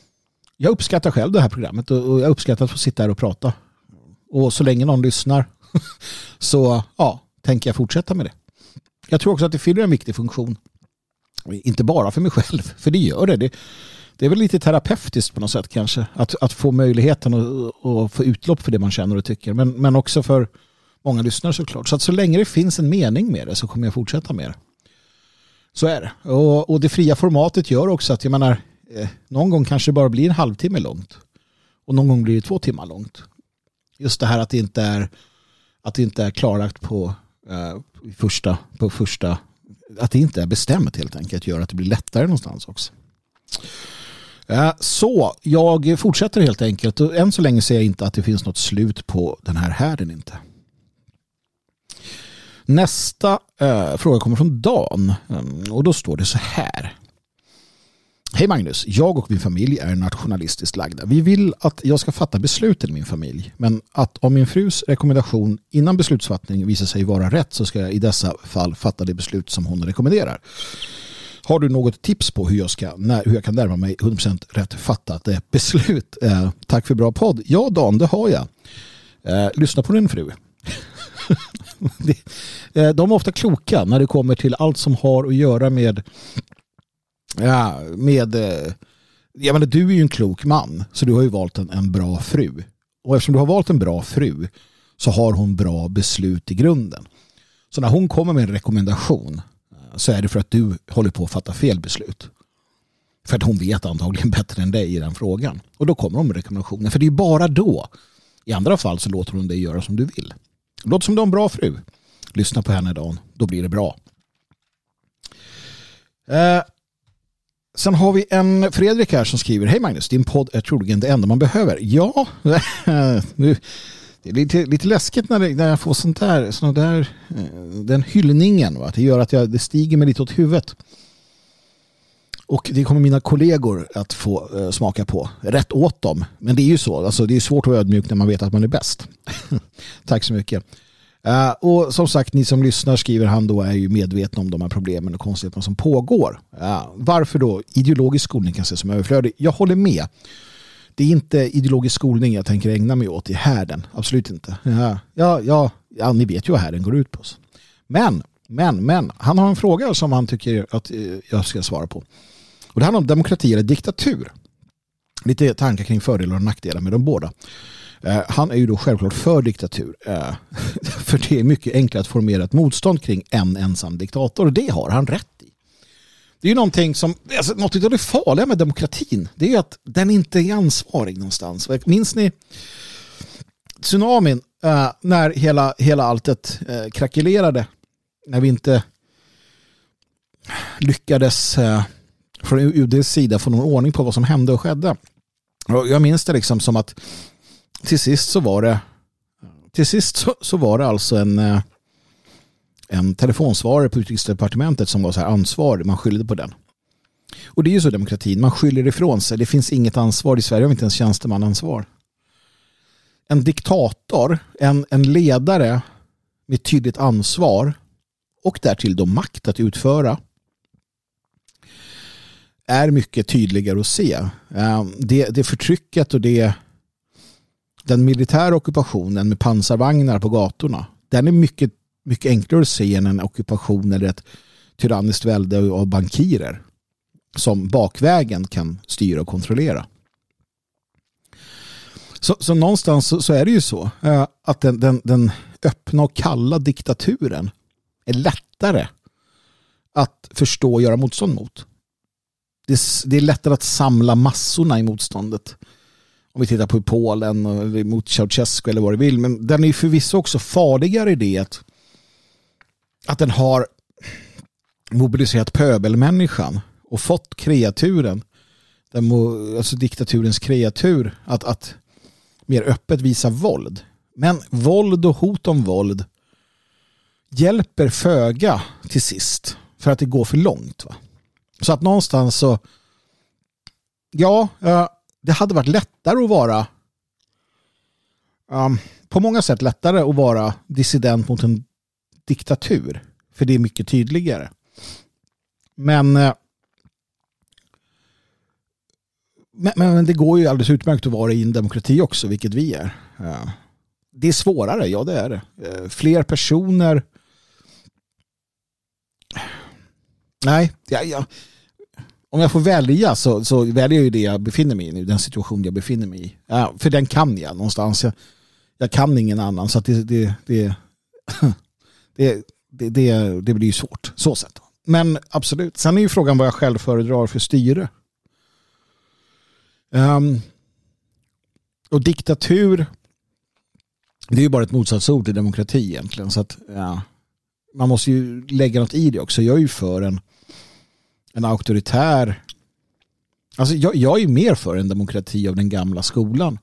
jag uppskattar själv det här programmet och, och jag uppskattar att få sitta här och prata. Och så länge någon lyssnar så ja, tänker jag fortsätta med det. Jag tror också att det fyller en viktig funktion. Inte bara för mig själv, för det gör det. Det, det är väl lite terapeutiskt på något sätt kanske. Att, att få möjligheten att få utlopp för det man känner och tycker. Men, men också för många lyssnare såklart. Så att så länge det finns en mening med det så kommer jag fortsätta med det. Så är det. Och, och det fria formatet gör också att jag menar, eh, någon gång kanske det bara blir en halvtimme långt. Och någon gång blir det två timmar långt. Just det här att det inte är, att det inte är klarlagt på eh, första, på första, att det inte är bestämt helt enkelt gör att det blir lättare någonstans också. Eh, så jag fortsätter helt enkelt och än så länge ser jag inte att det finns något slut på den här härden inte. Nästa eh, fråga kommer från Dan mm, och då står det så här. Hej Magnus, jag och min familj är nationalistiskt lagda. Vi vill att jag ska fatta besluten i min familj. Men att om min frus rekommendation innan beslutsfattning visar sig vara rätt så ska jag i dessa fall fatta det beslut som hon rekommenderar. Har du något tips på hur jag, ska, när, hur jag kan närma mig 100% rätt fattat eh, beslut? Eh, tack för bra podd. Ja Dan, det har jag. Eh, lyssna på din fru. Eh, de är ofta kloka när det kommer till allt som har att göra med Ja, med... Eh, jag menar, du är ju en klok man, så du har ju valt en, en bra fru. Och eftersom du har valt en bra fru så har hon bra beslut i grunden. Så när hon kommer med en rekommendation så är det för att du håller på att fatta fel beslut. För att hon vet antagligen bättre än dig i den frågan. Och då kommer hon med rekommendationer. För det är bara då. I andra fall så låter hon dig göra som du vill. Låt som du har en bra fru. Lyssna på henne Dan. Då blir det bra. Eh, Sen har vi en Fredrik här som skriver Hej Magnus, din podd är troligen det enda man behöver. Ja, nu, det är lite, lite läskigt när, det, när jag får sånt där, sån där eh, den hyllningen. Va? Det gör att jag, det stiger mig lite åt huvudet. Och det kommer mina kollegor att få uh, smaka på. Rätt åt dem. Men det är ju så. Alltså, det är svårt att vara ödmjuk när man vet att man är bäst. Tack så mycket. Uh, och som sagt, ni som lyssnar skriver han då är ju medvetna om de här problemen och konstigheterna som pågår. Uh, varför då ideologisk skolning kan ses som överflödig? Jag håller med. Det är inte ideologisk skolning jag tänker ägna mig åt i härden. Absolut inte. Ja, ja, ja, ja, ni vet ju vad härden går ut på. Men, men, men, han har en fråga som han tycker att eh, jag ska svara på. Och det handlar om demokrati eller diktatur. Lite tankar kring fördelar och nackdelar med de båda. Eh, han är ju då självklart för diktatur. Eh, för det är mycket enklare att formera ett motstånd kring en ensam diktator. Och det har han rätt i. Det är ju någonting som, alltså, något av det farliga med demokratin, det är ju att den inte är ansvarig någonstans. Minns ni tsunamin eh, när hela, hela alltet eh, krackelerade? När vi inte lyckades eh, från UDs sida få någon ordning på vad som hände och skedde. Och jag minns det liksom som att till sist så var det till sist så, så var det alltså en eh, en telefonsvarare på utrikesdepartementet som var så här ansvarig. Man skyllde på den. Och det är ju så demokratin. Man skyller ifrån sig. Det finns inget ansvar. I Sverige har vi inte ens tjänstemannaansvar. En diktator, en, en ledare med tydligt ansvar och därtill då makt att utföra är mycket tydligare att se. Eh, det, det förtrycket och det den militära ockupationen med pansarvagnar på gatorna den är mycket, mycket enklare att se än en ockupation eller ett tyranniskt välde av bankirer som bakvägen kan styra och kontrollera. Så, så någonstans så, så, är det ju så eh, att den, den, den öppna och kalla diktaturen är lättare att förstå och göra motstånd mot. Det, det är lättare att samla massorna i motståndet om vi tittar på Polen och mot Ceausescu eller vad du vill. Men den är förvisso också farligare i det att, att den har mobiliserat pöbelmänniskan och fått kreaturen, den, alltså diktaturens kreatur, att, att mer öppet visa våld. Men våld och hot om våld hjälper föga till sist för att det går för långt. Va? Så att någonstans så ja, eh, det hade varit lättare att vara um, på många sätt lättare att vara dissident mot en diktatur. För det är mycket tydligare. Eh, men, men, men det går ju alldeles utmärkt att vara i en demokrati också, vilket vi är. Det är svårare, ja det är det. Eh, fler personer Nej, ja, ja om jag får välja så, så väljer jag ju det jag befinner mig i nu, den situation jag befinner mig i. Ja, för den kan jag någonstans. Jag, jag kan ingen annan så det, det, det, det, det, det, det blir ju svårt så sett. Men absolut, sen är ju frågan vad jag själv föredrar för styre. Um, och diktatur det är ju bara ett motsatsord till demokrati egentligen. Så att, ja, man måste ju lägga något i det också. Jag är ju för en en auktoritär Alltså jag, jag är mer för en demokrati av den gamla skolan.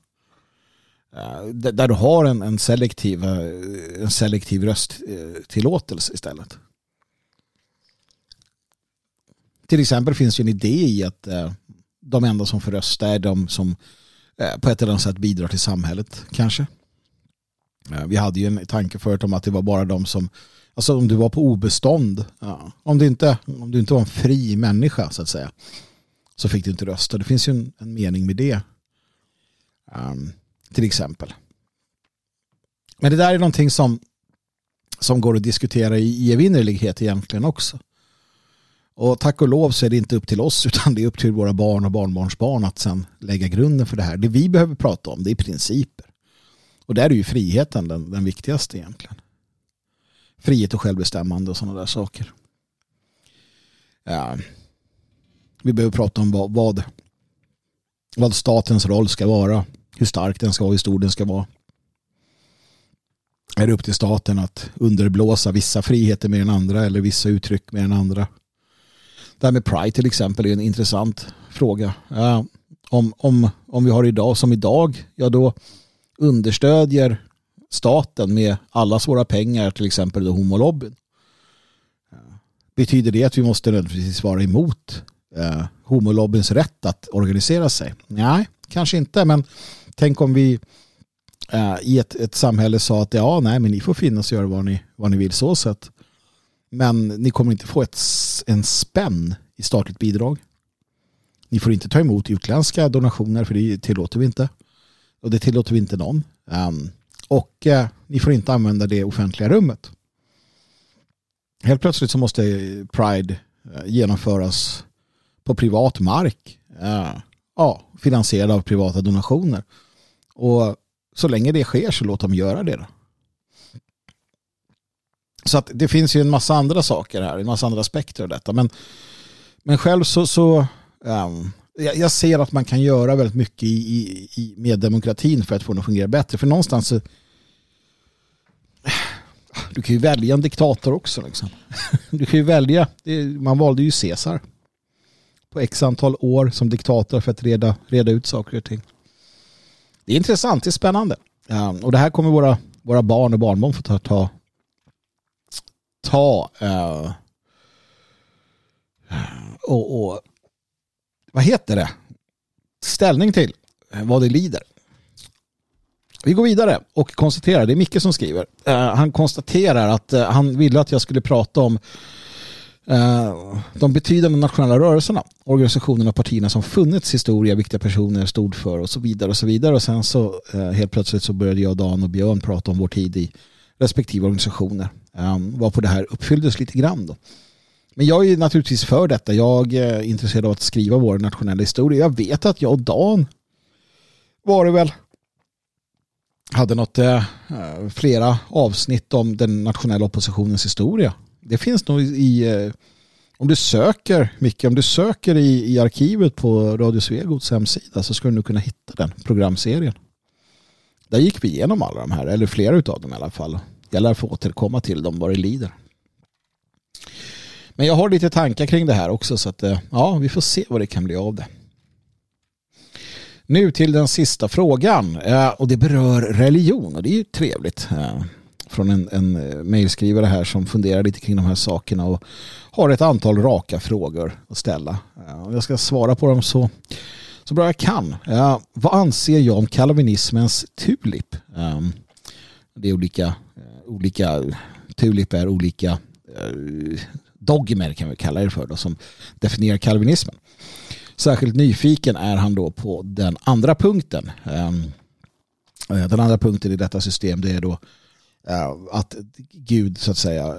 Eh, där du har en, en, selektiv, eh, en selektiv rösttillåtelse istället. Till exempel finns ju en idé i att eh, de enda som får rösta är de som på ett eller annat sätt bidrar till samhället kanske. Vi hade ju en tanke förut om att det var bara de som Alltså om du var på obestånd. Ja. Om, du inte, om du inte var en fri människa så att säga. Så fick du inte rösta. Det finns ju en, en mening med det. Um, till exempel. Men det där är någonting som, som går att diskutera i evinnerlighet egentligen också. Och tack och lov så är det inte upp till oss utan det är upp till våra barn och barnbarnsbarn att sen lägga grunden för det här. Det vi behöver prata om det är principer. Och där är ju friheten den, den viktigaste egentligen frihet och självbestämmande och sådana där saker. Ja. Vi behöver prata om vad, vad, vad statens roll ska vara. Hur stark den ska vara, hur stor den ska vara. Är det upp till staten att underblåsa vissa friheter mer än andra eller vissa uttryck mer än andra? Det här med Pride till exempel är en intressant fråga. Ja, om, om, om vi har idag som idag, ja då understödjer staten med allas våra pengar, till exempel homolobbyn. Eh, betyder det att vi måste nödvändigtvis vara emot eh, homolobbyns rätt att organisera sig? Nej, kanske inte, men tänk om vi eh, i ett, ett samhälle sa att ja, nej, men ni får finnas och göra vad ni, vad ni vill så sett. Men ni kommer inte få ett, en spänn i statligt bidrag. Ni får inte ta emot utländska donationer för det tillåter vi inte. Och det tillåter vi inte någon. Um, och uh, ni får inte använda det offentliga rummet. Helt plötsligt så måste eh, Pride uh, genomföras på privat mark. Uh, ja, finansierad av privata donationer. Och så länge det sker så låt dem göra det. Då. Så att det finns ju en massa andra saker här, en massa andra aspekter av detta. Men, men själv så, så um, jag ser att man kan göra väldigt mycket i, i, med demokratin för att få den att fungera bättre. För någonstans så, du kan ju välja en diktator också. Liksom. Du kan ju välja, man valde ju Caesar på x antal år som diktator för att reda, reda ut saker och ting. Det är intressant, det är spännande. Ehm, och det här kommer våra, våra barn och barnbarn få ta, ta, ta uh, och, och vad heter det? Ställning till eh, vad det lider. Vi går vidare och konstaterar, det är Micke som skriver. Uh, han konstaterar att uh, han ville att jag skulle prata om Eh, de betydande nationella rörelserna, organisationerna och partierna som funnits historia, viktiga personer stod för och så vidare och så vidare. Och sen så eh, helt plötsligt så började jag, Dan och Björn prata om vår tid i respektive organisationer. Eh, varpå det här uppfylldes lite grann då. Men jag är naturligtvis för detta. Jag är intresserad av att skriva vår nationella historia. Jag vet att jag och Dan var det väl hade något eh, flera avsnitt om den nationella oppositionens historia. Det finns nog i eh, om du söker Micke, om du söker i, i arkivet på Radio Svegots hemsida så ska du nog kunna hitta den programserien. Där gick vi igenom alla de här, eller flera av dem i alla fall. Jag lär få återkomma till dem vad det lider. Men jag har lite tankar kring det här också så att eh, ja, vi får se vad det kan bli av det. Nu till den sista frågan eh, och det berör religion och det är ju trevligt. Från en, en eh, mejlskrivare här som funderar lite kring de här sakerna och har ett antal raka frågor att ställa. Eh, jag ska svara på dem så, så bra jag kan. Eh, vad anser jag om kalvinismens tulip? Ehm, det är olika, olika tulip är olika dogmer kan vi kalla det för då, som definierar kalvinismen. Särskilt nyfiken är han då på den andra punkten. Ehm, den andra punkten i detta system det är då Eh, att Gud så att säga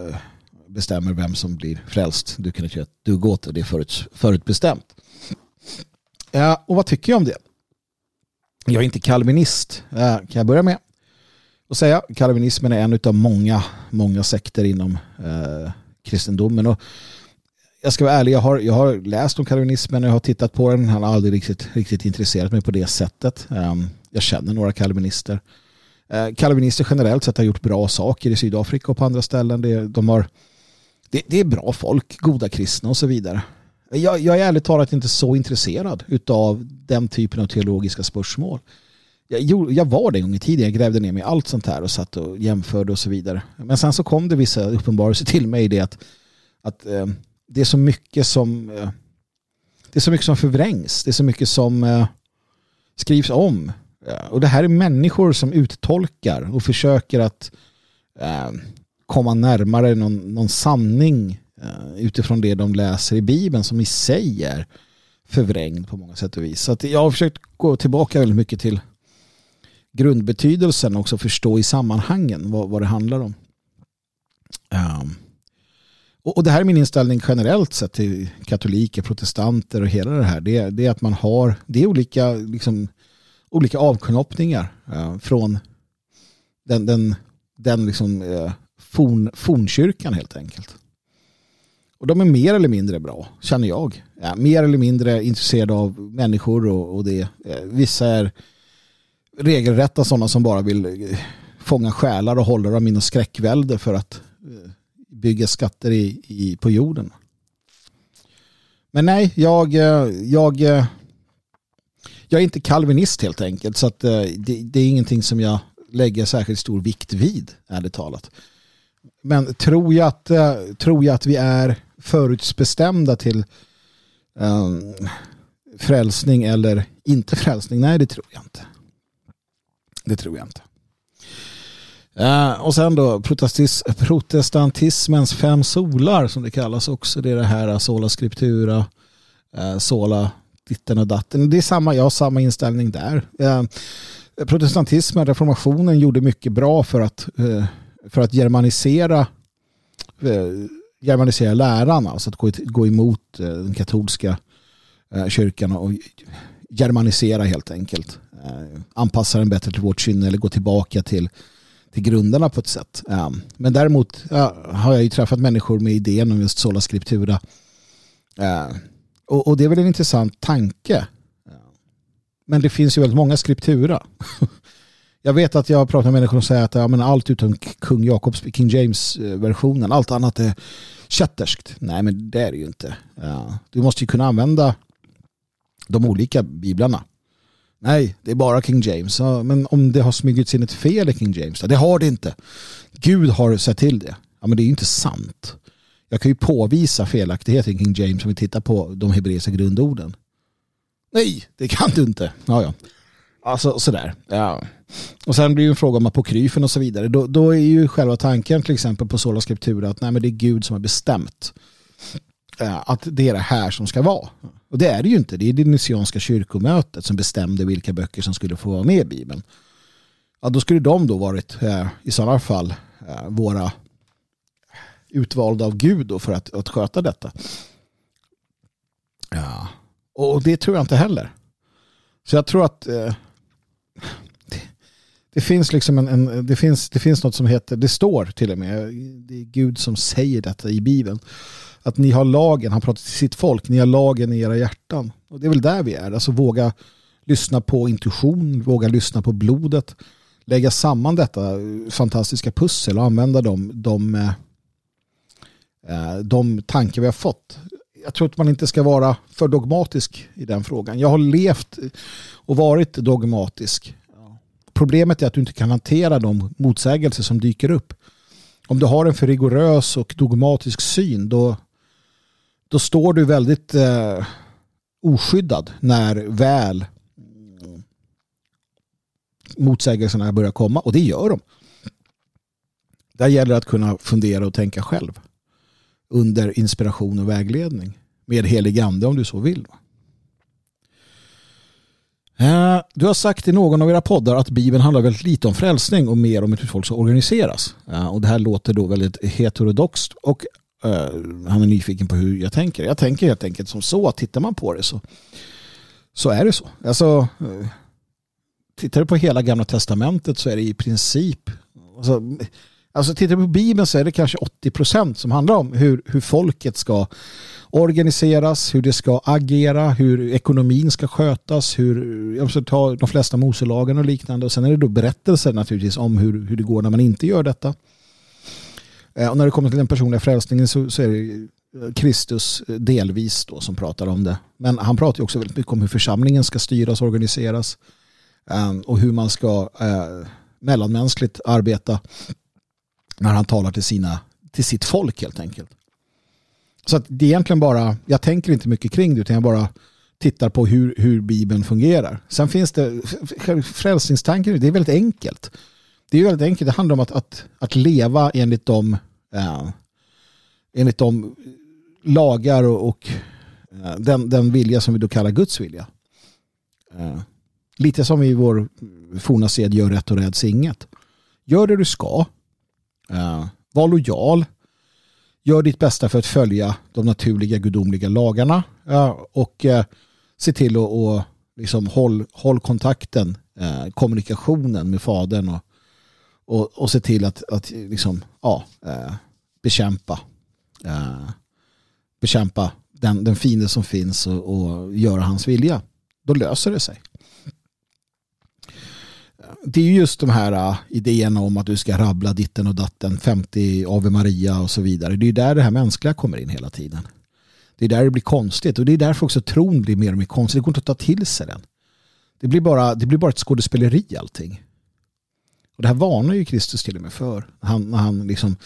bestämmer vem som blir frälst. Du kan inte göra ett dugg åt det, det är förut, förutbestämt. Eh, och vad tycker jag om det? Jag är inte kalvinist, eh, kan jag börja med att säga. Kalvinismen är en av många, många sekter inom kristendomen. Och jag ska vara ärlig, jag har, jag har läst om kalvinismen och jag har tittat på den. Han har aldrig riktigt, riktigt intresserat mig på det sättet. Jag känner några kalvinister. Eh, kalvinister generellt sett har gjort bra saker i Sydafrika och på andra ställen. Det, de har, det, det är bra folk, goda kristna och så vidare. Jag, jag är ärligt talat inte så intresserad av den typen av teologiska spörsmål. Jag, jag var det en gång i tiden, jag grävde ner mig i allt sånt här och satt och jämförde och så vidare. Men sen så kom det vissa uppenbarelser till mig i det att, att eh, det är så mycket som eh, det är så mycket som förvrängs, det är så mycket som eh, skrivs om. Eh, och det här är människor som uttolkar och försöker att eh, komma närmare någon, någon sanning eh, utifrån det de läser i Bibeln som i sig är förvrängd på många sätt och vis. Så jag har försökt gå tillbaka väldigt mycket till grundbetydelsen också förstå i sammanhangen vad, vad det handlar om. Um, och, och, det här är min inställning generellt sett till katoliker, protestanter och hela det här. Det, det är att man har, det är olika, liksom, olika avknoppningar eh, från den, den, den liksom, eh, forn, fornkyrkan helt enkelt. Och de är mer eller mindre bra, känner jag. Ja, mer eller mindre intresserade av människor och, och det. Eh, vissa är regelrätta sådana som bara vill eh, fånga själar och hålla dem inom skräckvälde för att eh, bygga skatter i, i, på jorden. Men nej, jag, eh, jag, eh, jag är inte kalvinist helt enkelt så att eh, det, det är ingenting som jag lägger särskilt stor vikt vid, ärligt talat. Men tror jag att, eh, tror jag att vi är förutbestämda till um, frälsning eller inte frälsning? Nej, det tror jag inte. Det tror jag inte. Uh, och sen då protestantismens fem solar som det kallas också. Det är det här sola scriptura, uh, sola ditten och datten. Det är samma, jag har samma inställning där. Eh, protestantismen, reformationen gjorde mycket bra för att, eh, för att germanisera, eh, germanisera läran, alltså att gå, gå emot den katolska kyrkan och germanisera helt enkelt. Anpassa den bättre till vårt kynne eller gå tillbaka till, till grunderna på ett sätt. Men däremot har jag ju träffat människor med idén om just sola scriptura. Och det är väl en intressant tanke men det finns ju väldigt många skriptura. Jag vet att jag har pratat med människor som säger att ja, men allt utom kung Jakobs, King James-versionen, allt annat är kätterskt. Nej, men det är det ju inte. Ja. Du måste ju kunna använda de olika biblarna. Nej, det är bara King James. Ja, men om det har smugits in ett fel i King James, det har det inte. Gud har sett till det. Ja, men det är ju inte sant. Jag kan ju påvisa felaktigheter kring James om vi tittar på de hebreiska grundorden. Nej, det kan du inte. Ja, ja. Alltså sådär. Ja. Och sen blir det en fråga om apokryfen och så vidare. Då, då är ju själva tanken till exempel på sola scriptura att nej, men det är Gud som har bestämt eh, att det är det här som ska vara. Och det är det ju inte. Det är det nysianska kyrkomötet som bestämde vilka böcker som skulle få vara med i Bibeln. Ja, då skulle de då varit eh, i sådana fall eh, våra utvalda av Gud då för att, att sköta detta. Ja. Och det tror jag inte heller. Så jag tror att eh, det, det, finns liksom en, en, det, finns, det finns något som heter, det står till och med, det är Gud som säger detta i Bibeln. Att ni har lagen, han pratar till sitt folk, ni har lagen i era hjärtan. Och det är väl där vi är, alltså våga lyssna på intuition, våga lyssna på blodet, lägga samman detta fantastiska pussel och använda de, de, eh, Eh, de tankar vi har fått jag tror att man inte ska vara för dogmatisk i den frågan. Jag har levt och varit dogmatisk. Problemet är att du inte kan hantera de motsägelser som dyker upp. Om du har en för rigorös och dogmatisk syn då, då står du väldigt eh, oskyddad när väl motsägelserna börjar komma. Och det gör de. Där gäller det att kunna fundera och tänka själv under inspiration och vägledning. Med helig ande om du så vill. Eh, du har sagt i någon av era poddar att Bibeln handlar väldigt lite om frälsning och mer om hur folk ska organiseras. Eh, och det här låter då väldigt heterodoxt och eh, han är nyfiken på hur jag tänker. Jag tänker helt enkelt som så att tittar man på det så, så är det så. Alltså, tittar du på hela gamla testamentet så är det i princip alltså, Alltså tittar du på Bibeln så är det kanske 80% som handlar om hur, hur folket ska organiseras, hur det ska agera, hur ekonomin ska skötas, hur jag måste ta de flesta Moselagen och liknande. Och sen är det då berättelser naturligtvis om hur, hur det går när man inte gör detta. Eh, och när det kommer till den personliga frälsningen så, så är det Kristus delvis då som pratar om det. Men han pratar också väldigt mycket om hur församlingen ska styras och organiseras eh, och hur man ska eh, mellanmänskligt arbeta när han talar till, sina, till sitt folk helt enkelt. Så att det är egentligen bara, jag tänker inte mycket kring det utan jag bara tittar på hur, hur Bibeln fungerar. Sen finns det, frälsningstanken, det är väldigt enkelt. Det är väldigt enkelt, det handlar om att, att, att leva enligt de, eh, enligt de lagar och, och eh, den, den vilja som vi då kallar Guds vilja. Eh, lite som i vår forna sed, gör rätt och räds inget. Gör det du ska, Uh, var lojal. Gör ditt bästa för att följa de naturliga gudomliga lagarna. Uh, och uh, se till att och, liksom håll, håll kontakten, uh, kommunikationen med fadern och, och, och se till att, att liksom, ja, bekämpa bekämpa den, den fiende som finns och, och göra hans vilja. Då löser det sig det är just de här uh, idéerna om att du ska rabbla ditten och datten, 50 Ave Maria och så vidare. Det är ju där det här mänskliga kommer in hela tiden. Det är där det blir konstigt och det är därför också tron blir mer och mer konstig. Det går inte att ta till sig den. Det blir bara, det blir bara ett skådespeleri allting. Och det här varnar ju Kristus till och med för. Han, när han liksom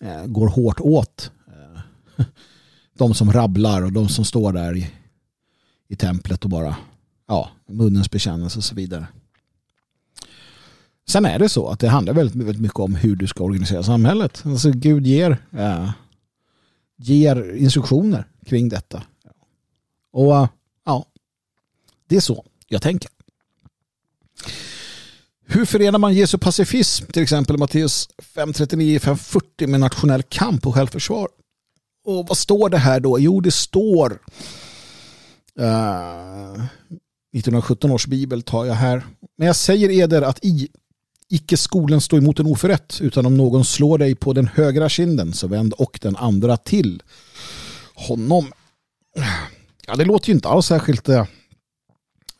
eh, går hårt åt eh, de som rabblar och de som står där i, i templet och bara ja, munnens bekännelse och så vidare. Sen är det så att det handlar väldigt, väldigt mycket om hur du ska organisera samhället. Alltså Gud ger, äh, ger instruktioner kring detta. Och äh, ja, det är så jag tänker. Hur förenar man Jesu pacifism, till exempel Matteus 5.39-5.40 med nationell kamp och självförsvar? Och vad står det här då? Jo, det står eh, uh, 1917 års bibel tar jag här. Men jag säger eder att i icke skolen stå emot en oförrätt utan om någon slår dig på den högra kinden så vänd och den andra till honom. Ja, det låter ju inte alls särskilt, eh,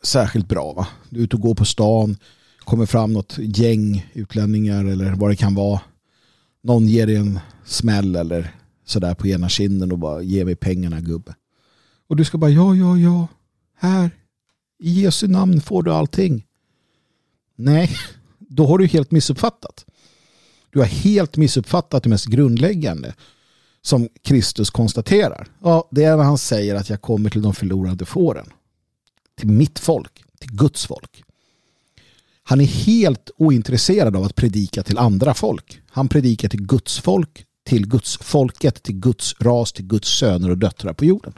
särskilt bra. Va? Du är ute och går på stan, kommer fram något gäng utlänningar eller vad det kan vara. Någon ger dig en smäll eller sådär på ena kinden och bara ge mig pengarna gubbe. Och du ska bara ja, ja, ja, här, i Jesu namn får du allting. Nej, då har du helt missuppfattat. Du har helt missuppfattat det mest grundläggande som Kristus konstaterar. Ja, det är när han säger att jag kommer till de förlorade fåren. Till mitt folk, till Guds folk. Han är helt ointresserad av att predika till andra folk. Han predikar till Guds folk, till Guds folket, till Guds ras, till Guds söner och döttrar på jorden.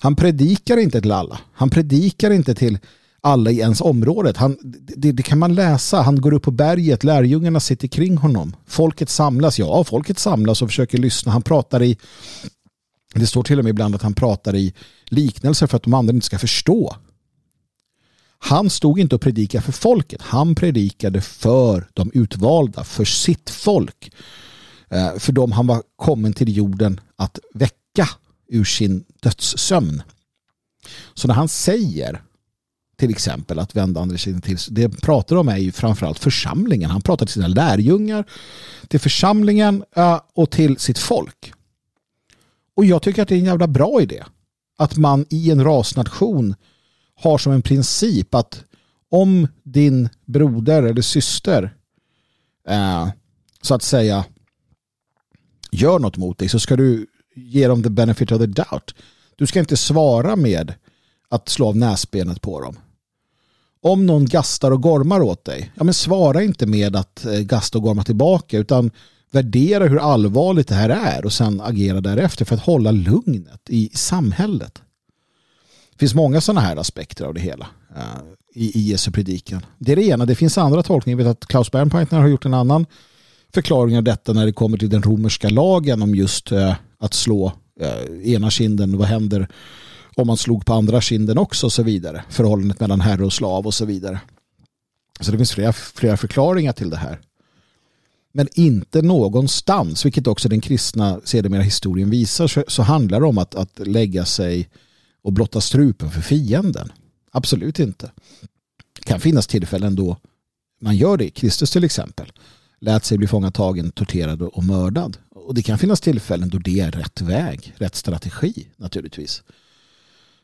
Han predikar inte till alla. Han predikar inte till alla i ens område. Han, det, det, kan man läsa. Han går upp på berget, lärjungarna sitter kring honom. Folket samlas. Ja, folket samlas och försöker lyssna. Han pratar i det står till och med ibland att han pratar i liknelser för att de andra inte ska förstå. Han stod inte och predikade för folket. Han predikade för de utvalda, för sitt folk. Eh, för dem han var kommen till jorden att väcka ur sin dödssömn. Så när han säger till exempel att vända andra sidan till det pratar om är ju framförallt församlingen. Han pratar till sina lärjungar, till församlingen eh, och till sitt folk. Och jag tycker att det är en jävla bra idé att man i en rasnation har som en princip att om din broder eller syster eh, så att säga gör något mot dig så ska du ge dem the benefit of the doubt. Du ska inte svara med att slå av näsbenet på dem. Om någon gastar och gormar åt dig, ja men svara inte med att eh, gasta och gorma tillbaka utan värdera hur allvarligt det här är och sen agera därefter för att hålla lugnet i samhället. Det finns många sådana här aspekter av det hela eh, i, i Jesu predikan. Det är det ena. Det finns andra tolkningar. Jag vet att Klaus Bernpeitner har gjort en annan förklaring av detta när det kommer till den romerska lagen om just eh, att slå ena kinden. Vad händer om man slog på andra kinden också och så vidare. Förhållandet mellan herre och slav och så vidare. Så det finns flera, flera förklaringar till det här. Men inte någonstans, vilket också den kristna sedermera historien visar, så, så handlar det om att, att lägga sig och blotta strupen för fienden. Absolut inte. Det kan finnas tillfällen då man gör det. Kristus till exempel lät sig bli fångatagen, torterad och mördad. Och det kan finnas tillfällen då det är rätt väg, rätt strategi naturligtvis.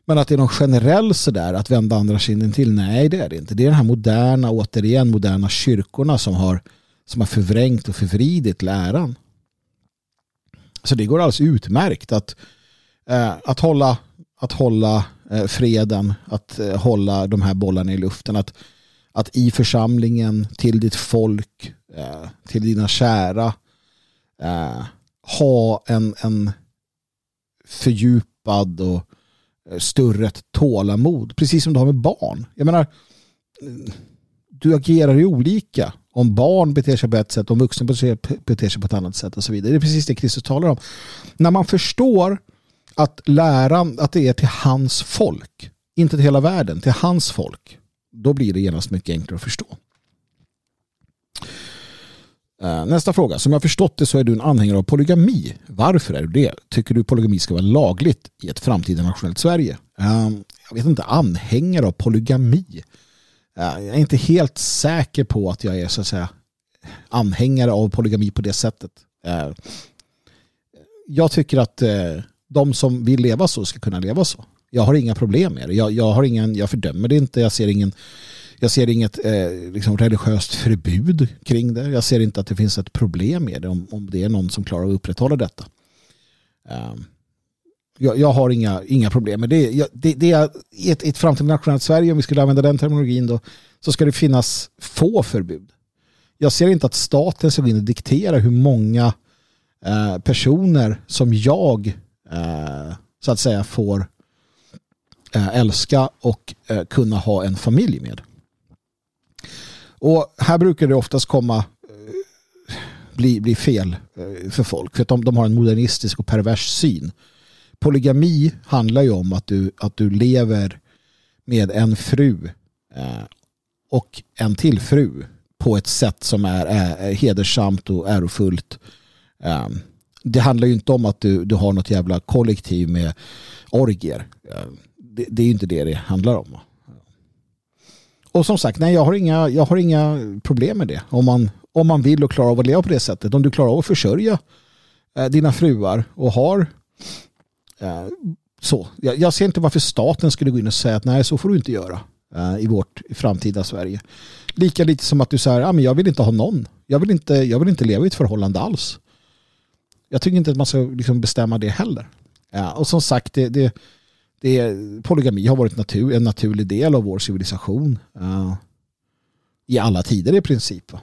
Men att det är någon generell sådär att vända andra kinden till, nej det är det inte. Det är den här moderna, återigen moderna kyrkorna som har, som har förvrängt och förvridit läran. Så det går alldeles utmärkt att, eh, att hålla, att hålla eh, freden, att eh, hålla de här bollarna i luften. Att, att i församlingen, till ditt folk, eh, till dina kära, eh, ha en, en fördjupad och Eh, Eh, större tålamod. Precis som du har med barn. Jag menar, du agerar ju olika. Om barn beter sig på ett sätt, om vuxna beter sig på ett annat sätt och så vidare. Det är precis det Kristus talar om. När man förstår att läran, att det är till hans folk, inte till hela världen, till hans folk, då blir det genast mycket enklare att förstå. Eh, nästa fråga. Som jag förstått det så är du en anhängare av polygami. Varför är du det? Tycker du polygami ska vara lagligt i ett framtida nationellt Sverige? Eh, jag vet inte, anhängare av polygami. Eh, jag är inte helt säker på att jag är så att säga anhängare av polygami på det sättet. Jag tycker att de som vill leva så ska kunna leva så. Jag har inga problem med det. Jag, jag, har ingen, jag fördömer det inte. Jag ser ingen jag ser inget eh, liksom religiöst förbud kring det. Jag ser inte att det finns ett problem med det om, om det är någon som klarar att upprätthålla detta. Um, jag, jag, har inga, inga problem med det. Jag, det, det är i ett, ett framtida nationellt Sverige, om vi skulle använda den terminologin då, så ska det finnas få förbud. Jag ser inte att staten ska gå in och diktera hur många eh, personer som jag eh, så att säga får eh, älska och eh, kunna ha en familj med. Och här brukar det oftast komma eh, bli, bli fel eh, för folk för att de, de har en modernistisk och pervers syn. Polygami handlar ju om att du, att du lever med en fru eh, och en till fru på ett sätt som är, är hedersamt och ärofullt. Det handlar ju inte om att du, du har något jävla kollektiv med orgier. Det, det är ju inte det det handlar om. Och som sagt, nej, jag, har inga, jag har inga problem med det. Om man, om man vill och klarar av att leva på det sättet. Om du klarar av att försörja eh, dina fruar och har eh, så. Jag, jag, ser inte varför staten skulle gå in och säga att nej, så får du inte göra eh, i vårt framtida Sverige. Lika lite som att du säger, ah, men jag vill inte ha någon. Jag vill inte, jag vill inte leva i ett förhållande alls. Jag tycker inte att man ska liksom bestämma det heller. Ja, och som sagt, det, det, det, polygami har varit natur, en naturlig del av vår civilisation. Uh, I alla tider i princip. Uh,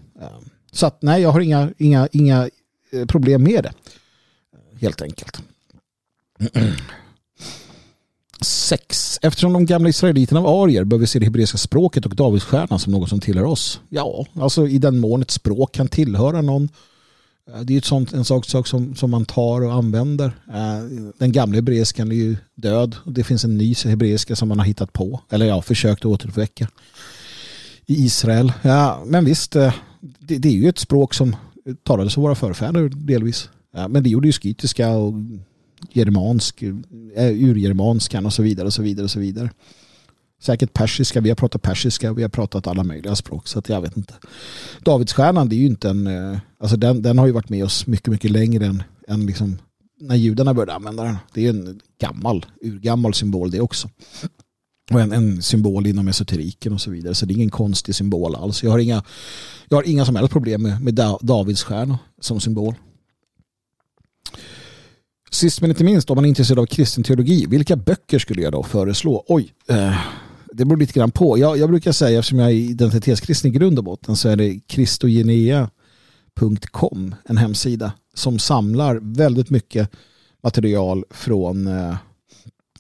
så att nej, jag har inga, inga, inga eh, problem med det. Helt enkelt. Sex. Eftersom de gamla israeliterna var arier bör vi se det hebreiska språket och Davidsstjärnan som något som tillhör oss. Ja, alltså i den mån ett språk kan tillhöra någon Eh, det är ett sånt, en sak, sak som, som man tar och använder. Eh, den gamla hebreiskan är ju död. Det finns en ny hebreiska som man har hittat på. Eller ja, försökt återuppväcka. I Israel. Ja, men visst, eh, det, det är ju ett språk som talades av våra förfäder delvis. Men det gjorde ju skytiska och germansk, urgermanskan och så vidare och så vidare och så vidare säkert persiska, vi har pratat persiska, vi har pratat alla möjliga språk så att jag vet inte. Davidsstjärnan det är ju inte en, eh, alltså den, den har ju varit med oss mycket, mycket längre än, än liksom när judarna började använda den. Det är en gammal, urgammal symbol det också. Och en, en, symbol inom esoteriken och så vidare. Så det är ingen konstig symbol alls. Jag har inga, jag har inga som helst problem med, med Davidsstjärna som symbol. Sist men inte minst, om man är intresserad av kristen teologi, vilka böcker skulle jag då föreslå? Oj, eh, det beror lite grann på. Jag, jag brukar säga, eftersom jag är identitetskristen i grund och botten, så är det kristogenea.com, en hemsida som samlar väldigt mycket material från eh,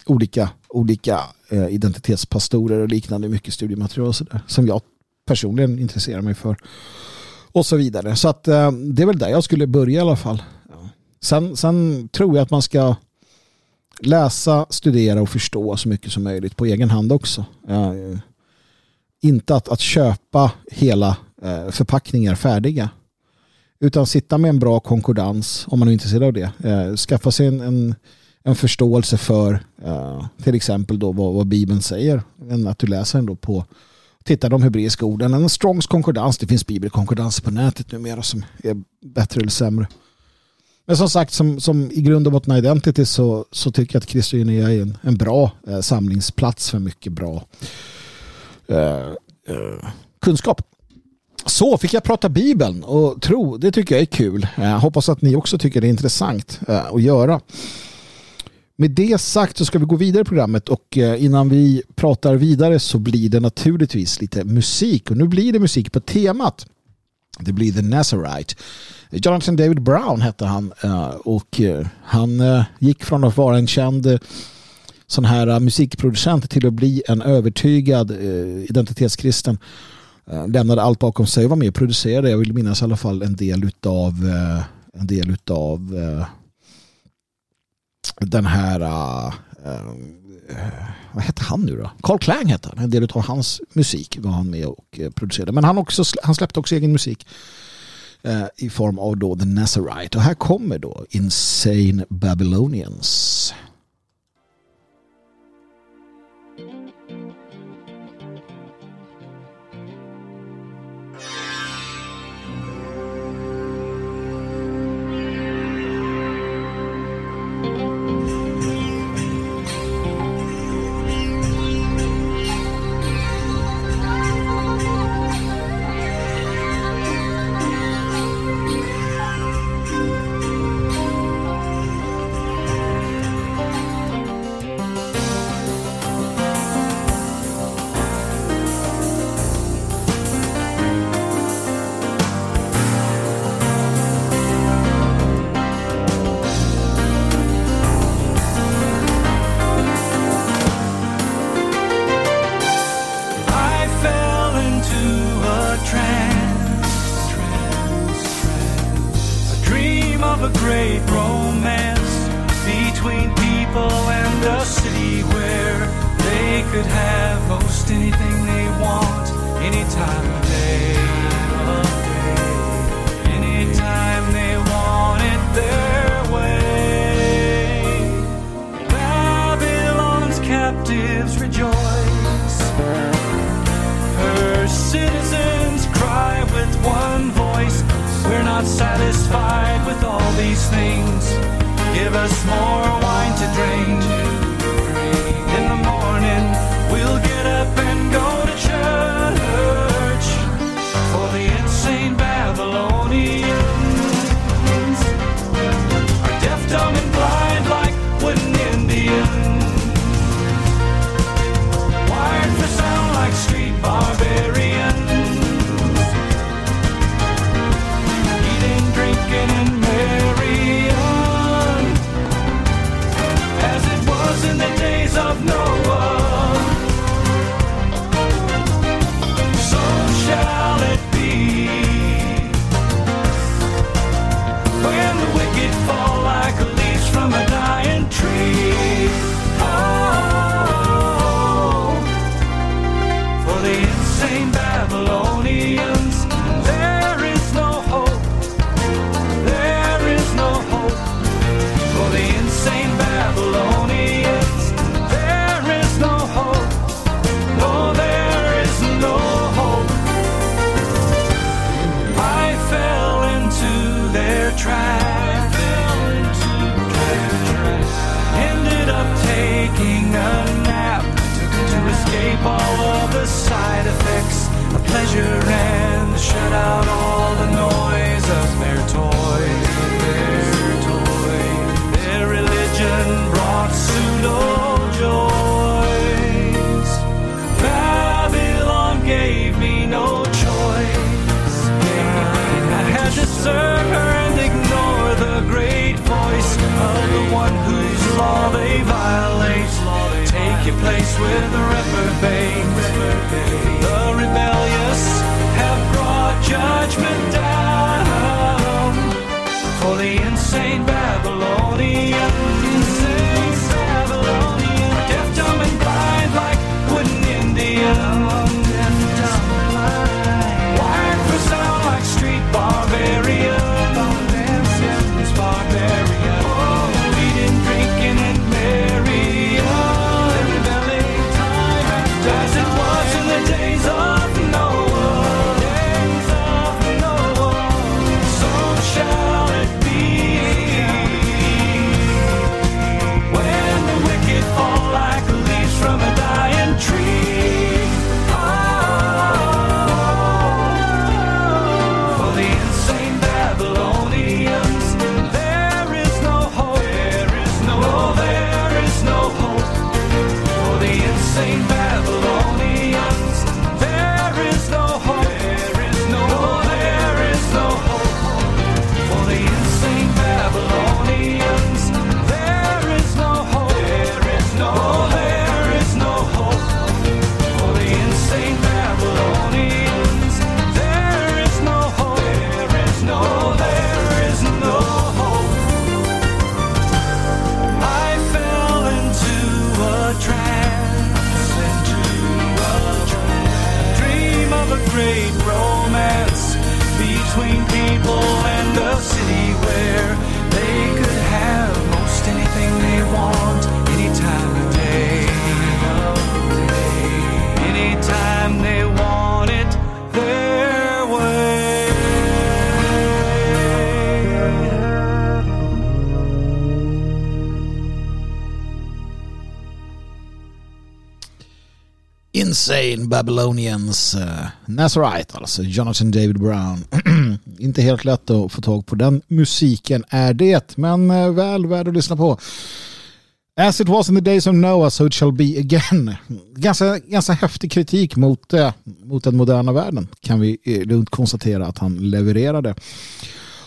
olika, olika eh, identitetspastorer och liknande, mycket studiematerial och sådär, som jag personligen intresserar mig för. Och så vidare. Så att, eh, det är väl där jag skulle börja i alla fall. Sen, sen tror jag att man ska läsa, studera och förstå så mycket som möjligt på egen hand också. Ja, inte att, att köpa hela eh, förpackningar färdiga. Utan sitta med en bra konkordans om man är intresserad av det. Eh, skaffa sig en, en, en förståelse för till exempel då vad, vad Bibeln säger. Än att du läser den då på titta de hebreiska orden. En Strongs konkordans. Det finns bibelkonkordans på nätet numera som är bättre eller sämre. Men som sagt, som, som i grund och botten identity så, så tycker jag att Kristiania är en, en bra eh, samlingsplats för mycket bra eh, eh, kunskap. Så fick jag prata Bibeln och tro, det tycker jag är kul. Jag hoppas att ni också tycker det är intressant eh, att göra. Med det sagt så ska vi gå vidare i programmet och eh, innan vi pratar vidare så blir det naturligtvis lite musik och nu blir det musik på temat. Det blir The Nazarite. Jonathan David Brown hette han eh, och eh, han eh, gick från att vara en känd sån här musikproducent till att bli en övertygad identitetskristen. Lämnade allt bakom sig och var med och producerade, jag vill minnas i alla fall en del utav en del utav den här Eh, vad hette han nu då? Carl Klang hette han. En del av hans musik var han med och eh, producerade. Men han, också, han släppte också egen musik eh, i form av då The Nazarite. Och här kommer då Insane Babylonians. in Babylonians eh, Nazarite, alltså Jonathan David Brown. Inte helt lätt att få tag på den musiken är det, men eh, väl värd att lyssna på. As it was in the days of Noah so it shall be again. Ganska, ganska häftig kritik mot, eh, mot den moderna världen kan vi eh, lugnt konstatera att han levererade.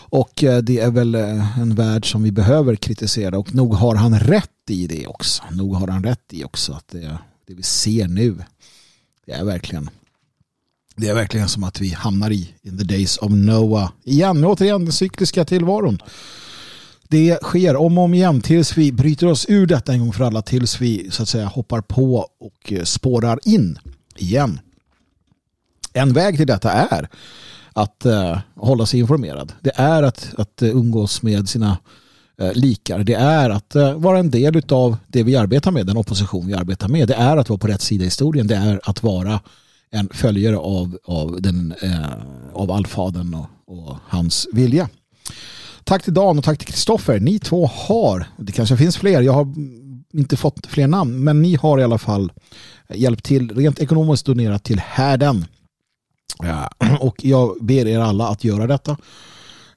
Och eh, det är väl eh, en värld som vi behöver kritisera och nog har han rätt i det också. Nog har han rätt i också att det, det vi ser nu det är verkligen det är verkligen som att vi hamnar i in the days of Noah igen. Återigen den cykliska tillvaron. Det sker om och om igen tills vi bryter oss ur detta en gång för alla. Tills vi så att säga hoppar på och eh, spårar in igen. En väg till detta är att uh, hålla sig informerad. Det är att, att eh, umgås med sina Eh, likar. Det är att eh, vara en del av det vi arbetar med, den opposition vi arbetar med. Det är att vara på rätt sida i historien. Det är att vara en följare av, av, den, eh, av allfadern och, och hans vilja. Tack till Dan och tack till Kristoffer. Ni två har, det kanske finns fler, jag har inte fått fler namn, men ni har i alla fall hjälpt till rent ekonomiskt donerat till härden. Och jag ber er alla att göra detta.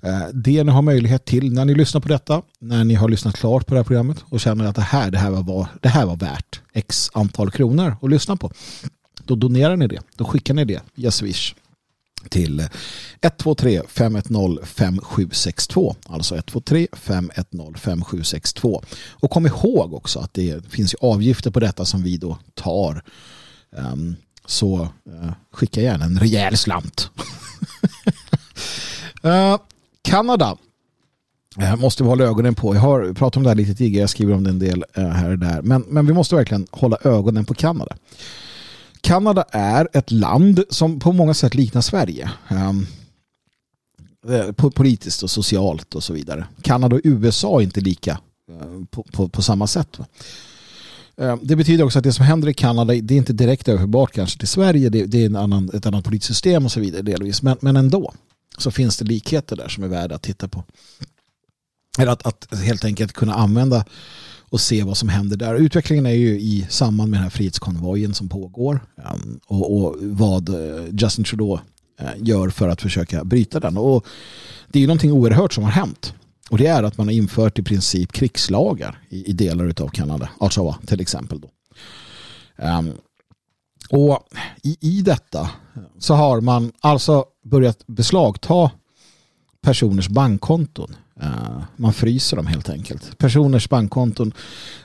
Eh, det ni har möjlighet till när ni lyssnar på detta, när ni har lyssnat klart på det här programmet och känner att det här, det här, var, det här var värt x antal kronor att lyssna på. Då donerar ni det. Då skickar ni det via Swish till 123 510 5762. Alltså 123 510 5762. Och kom ihåg också att det finns avgifter på detta som vi då tar. Ehm, så eh, skicka gärna en rejäl slant. Eh, Kanada eh, måste vi hålla ögonen på. Jag har pratat om det här lite tidigare, jag skriver om det en del eh, här och där. Men, men vi måste verkligen hålla ögonen på Kanada. Kanada är ett land som på många sätt liknar Sverige. Ehm, eh, politiskt och socialt och så vidare. Kanada och USA är inte lika på, på, på, samma sätt. Ehm, det betyder också att det som händer i Kanada det är inte direkt överförbart kanske till Sverige. Det, det är en annan, ett annat politiskt system och så vidare delvis. Men, men ändå så finns det likheter där som är värda att titta på. Eller att, att helt enkelt kunna använda och se vad som händer där. Utvecklingen är ju i samband med den här frihetskonvojen som pågår ehm, och, och, vad eh, Justin Trudeau eh, gör för att försöka bryta den. Och det är ju någonting oerhört som har hänt. Och det är att man har infört i princip krigslagar i, i delar av Kanada. Ottawa till exempel. Då. Um, och i, i detta så har man alltså börjat beslagta personers bankkonton Uh, man fryser dem helt enkelt. Personers bankkonton.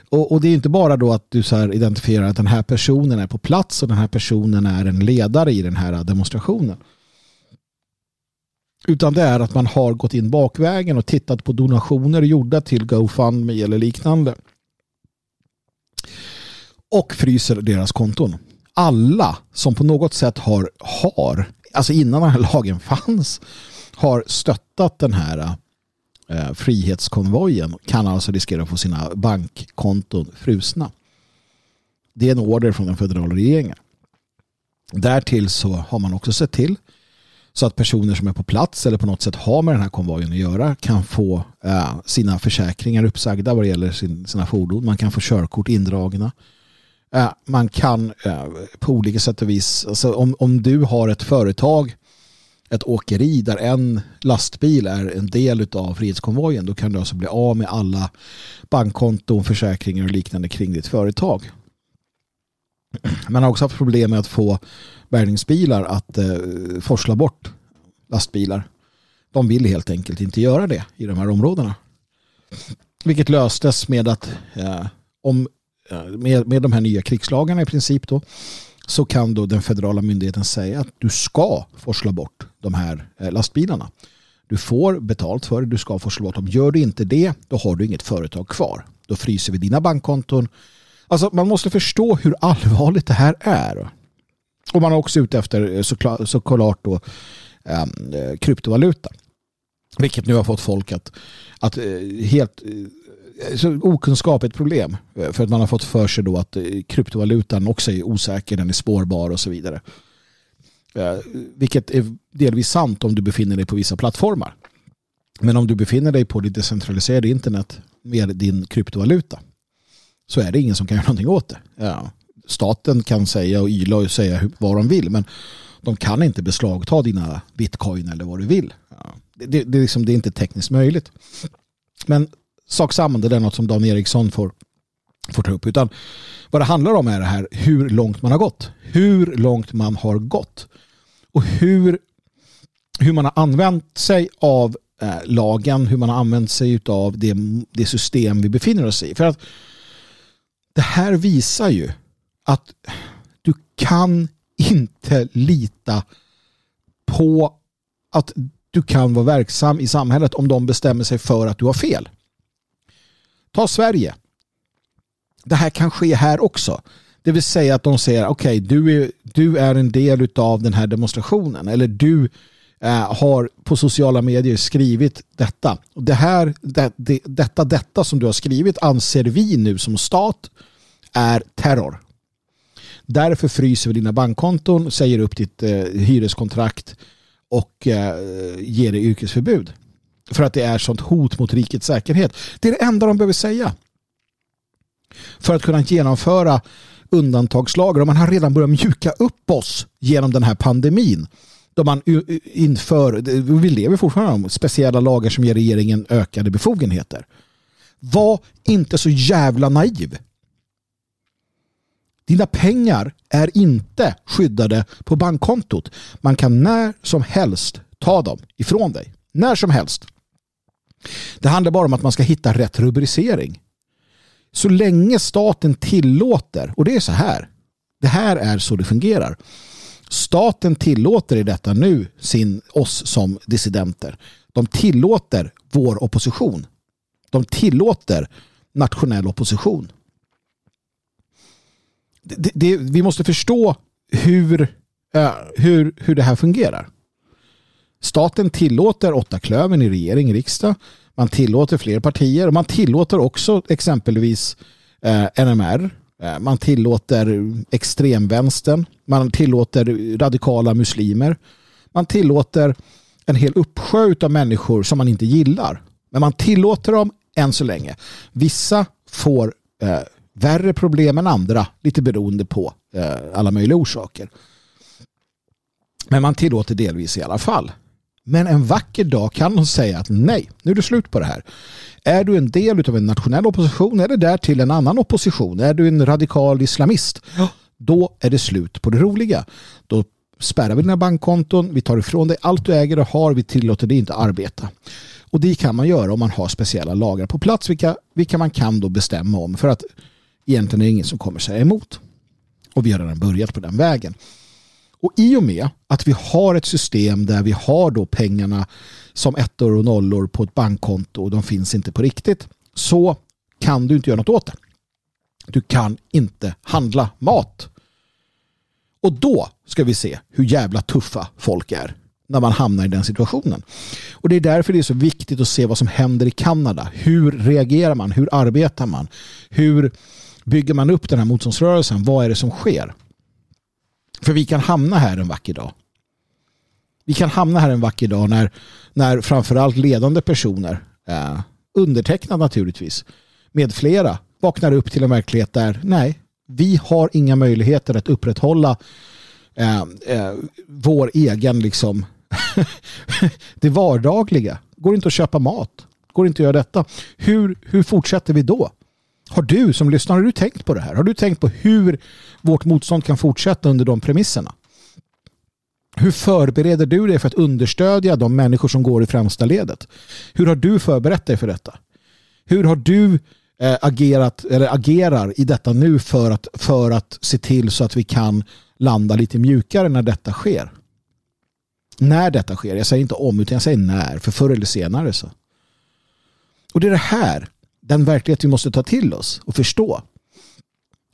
Och, och, det är inte bara då att du så här identifierar att den här personen är på plats och den här personen är en ledare i den här demonstrationen. Utan det är att man har gått in bakvägen och tittat på donationer gjorda till GoFundMe eller liknande. Och fryser deras konton. Alla som på något sätt har, har alltså innan den här lagen fanns, har stöttat den här eh, frihetskonvojen kan alltså riskera att få sina bankkonton frusna. Det är en order från den federala regeringen. Därtill så har man också sett till så att personer som är på plats eller på något sätt har med den här konvojen att göra kan få eh, sina försäkringar uppsagda vad det gäller sin, sina fordon. Man kan få körkort indragna. Eh, man kan eh, på olika sätt och vis, alltså om, om du har ett företag ett åkeri där en lastbil är en del av frihetskonvojen då kan du alltså bli av med alla bankkonton, försäkringar och liknande kring ditt företag. Man har också haft problem med att få bärgningsbilar att eh, forsla bort lastbilar. De vill helt enkelt inte göra det i de här områdena. Vilket löstes med att eh, om, Eh, med, med de här nya krigslagarna i princip då så kan då den federala myndigheten säga att du ska forsla bort de här eh, lastbilarna. Du får betalt för det, du ska forsla bort dem. Gör du inte det, då har du inget företag kvar. Då fryser vi dina bankkonton. Alltså man måste förstå hur allvarligt det här är. Och man är också ute efter eh, såklart, såklart då ehm, eh, kryptovaluta. Vilket nu har fått folk att, att helt så okunskap är ett problem. Eh, för att man har fått för sig då att eh, kryptovalutan också är osäker, den är spårbar och så vidare. Eh, vilket är delvis sant om du befinner dig på vissa plattformar. Men om du befinner dig på det decentraliserade internet med din kryptovaluta så är det ingen som kan göra någonting åt det. Ja, staten kan säga och yla och säga vad de vill men de kan inte beslagta dina bitcoin eller vad du vill. Ja, det, det, det, är liksom, det är inte tekniskt möjligt. Men sak samma, det är något som Dan Eriksson får, får ta upp. Utan vad det handlar om är det här hur långt man har gått. Hur långt man har gått. Och hur, hur man har använt sig av eh, lagen, hur man har använt sig av det, det system vi befinner oss i. För att det här visar ju att du kan inte lita på att du kan vara verksam i samhället om de bestämmer sig för att du har fel. Ta Sverige. Det här kan ske här också. Det vill säga att de säger okej, okay, du, är, du är en del av den här demonstrationen eller du eh, har på sociala medier skrivit detta. Och det här, det, det, detta, detta som du har skrivit anser vi nu som stat är terror. Därför fryser vi dina bankkonton, säger upp ditt eh, hyreskontrakt och eh, ger dig yrkesförbud. För att det är sånt hot mot rikets säkerhet. Det är det enda de behöver säga. För att kunna genomföra undantagslagar. Och man har redan börjat mjuka upp oss genom den här pandemin. Då man inför, vi lever fortfarande om speciella lagar som ger regeringen ökade befogenheter. Var inte så jävla naiv. Dina pengar är inte skyddade på bankkontot. Man kan när som helst ta dem ifrån dig. När som helst. Det handlar bara om att man ska hitta rätt rubricering. Så länge staten tillåter, och det är så här, det här är så det fungerar. Staten tillåter i detta nu sin, oss som dissidenter. De tillåter vår opposition. De tillåter nationell opposition. Det, det, vi måste förstå hur, uh, hur, hur det här fungerar. Staten tillåter åtta klöven i regering, riksdag. Man tillåter fler partier och man tillåter också exempelvis eh, NMR. Eh, man tillåter extremvänstern. Man tillåter radikala muslimer. Man tillåter en hel uppsjö av människor som man inte gillar. Men man tillåter dem än så länge. Vissa får eh, värre problem än andra, lite beroende på eh, alla möjliga orsaker. Men man tillåter delvis i alla fall. Men en vacker dag kan de säga att nej, nu är det slut på det här. Är du en del av en nationell opposition eller där till en annan opposition, är du en radikal islamist, då är det slut på det roliga. Då spärrar vi dina bankkonton, vi tar ifrån dig allt du äger och har, vi tillåter dig inte arbeta. Och det kan man göra om man har speciella lagar på plats, vilka, vilka man kan då bestämma om för att egentligen är det ingen som kommer säga emot. Och vi har redan börjat på den vägen. Och i och med att vi har ett system där vi har då pengarna som ettor och nollor på ett bankkonto och de finns inte på riktigt så kan du inte göra något åt det. Du kan inte handla mat. Och då ska vi se hur jävla tuffa folk är när man hamnar i den situationen. Och det är därför det är så viktigt att se vad som händer i Kanada. Hur reagerar man? Hur arbetar man? Hur bygger man upp den här motståndsrörelsen? Vad är det som sker? För vi kan hamna här en vacker dag. Vi kan hamna här en vacker dag när, när framförallt ledande personer, eh, undertecknad naturligtvis, med flera, vaknar upp till en verklighet där nej, vi har inga möjligheter att upprätthålla eh, eh, vår egen liksom det vardagliga. Går inte att köpa mat. Går inte att göra detta. Hur, hur fortsätter vi då? Har du som lyssnar, har du tänkt på det här? Har du tänkt på hur vårt motstånd kan fortsätta under de premisserna? Hur förbereder du dig för att understödja de människor som går i främsta ledet? Hur har du förberett dig för detta? Hur har du eh, agerat eller agerar i detta nu för att, för att se till så att vi kan landa lite mjukare när detta sker? När detta sker, jag säger inte om utan jag säger när, för förr eller senare så. Och det är det här den verklighet vi måste ta till oss och förstå.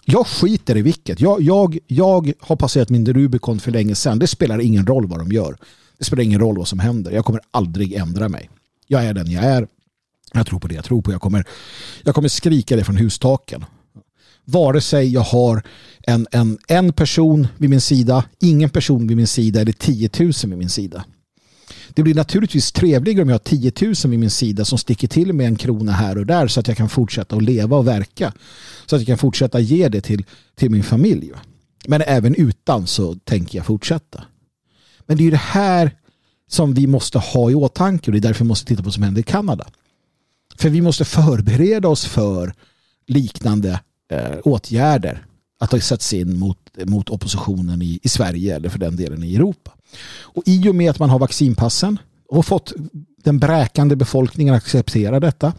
Jag skiter i vilket. Jag, jag, jag har passerat min Rubicon för länge sedan. Det spelar ingen roll vad de gör. Det spelar ingen roll vad som händer. Jag kommer aldrig ändra mig. Jag är den jag är. Jag tror på det jag tror på. Jag kommer, jag kommer skrika det från hustaken. Vare sig jag har en, en, en person vid min sida, ingen person vid min sida eller 10 000 vid min sida. Det blir naturligtvis trevligare om jag har 10 000 vid min sida som sticker till med en krona här och där så att jag kan fortsätta att leva och verka. Så att jag kan fortsätta ge det till, till min familj. Men även utan så tänker jag fortsätta. Men det är ju det här som vi måste ha i åtanke och det är därför vi måste titta på vad som händer i Kanada. För vi måste förbereda oss för liknande eh, åtgärder att ha satts in mot, mot oppositionen i, i Sverige eller för den delen i Europa. Och i och med att man har vaccinpassen och fått den bräkande befolkningen att acceptera detta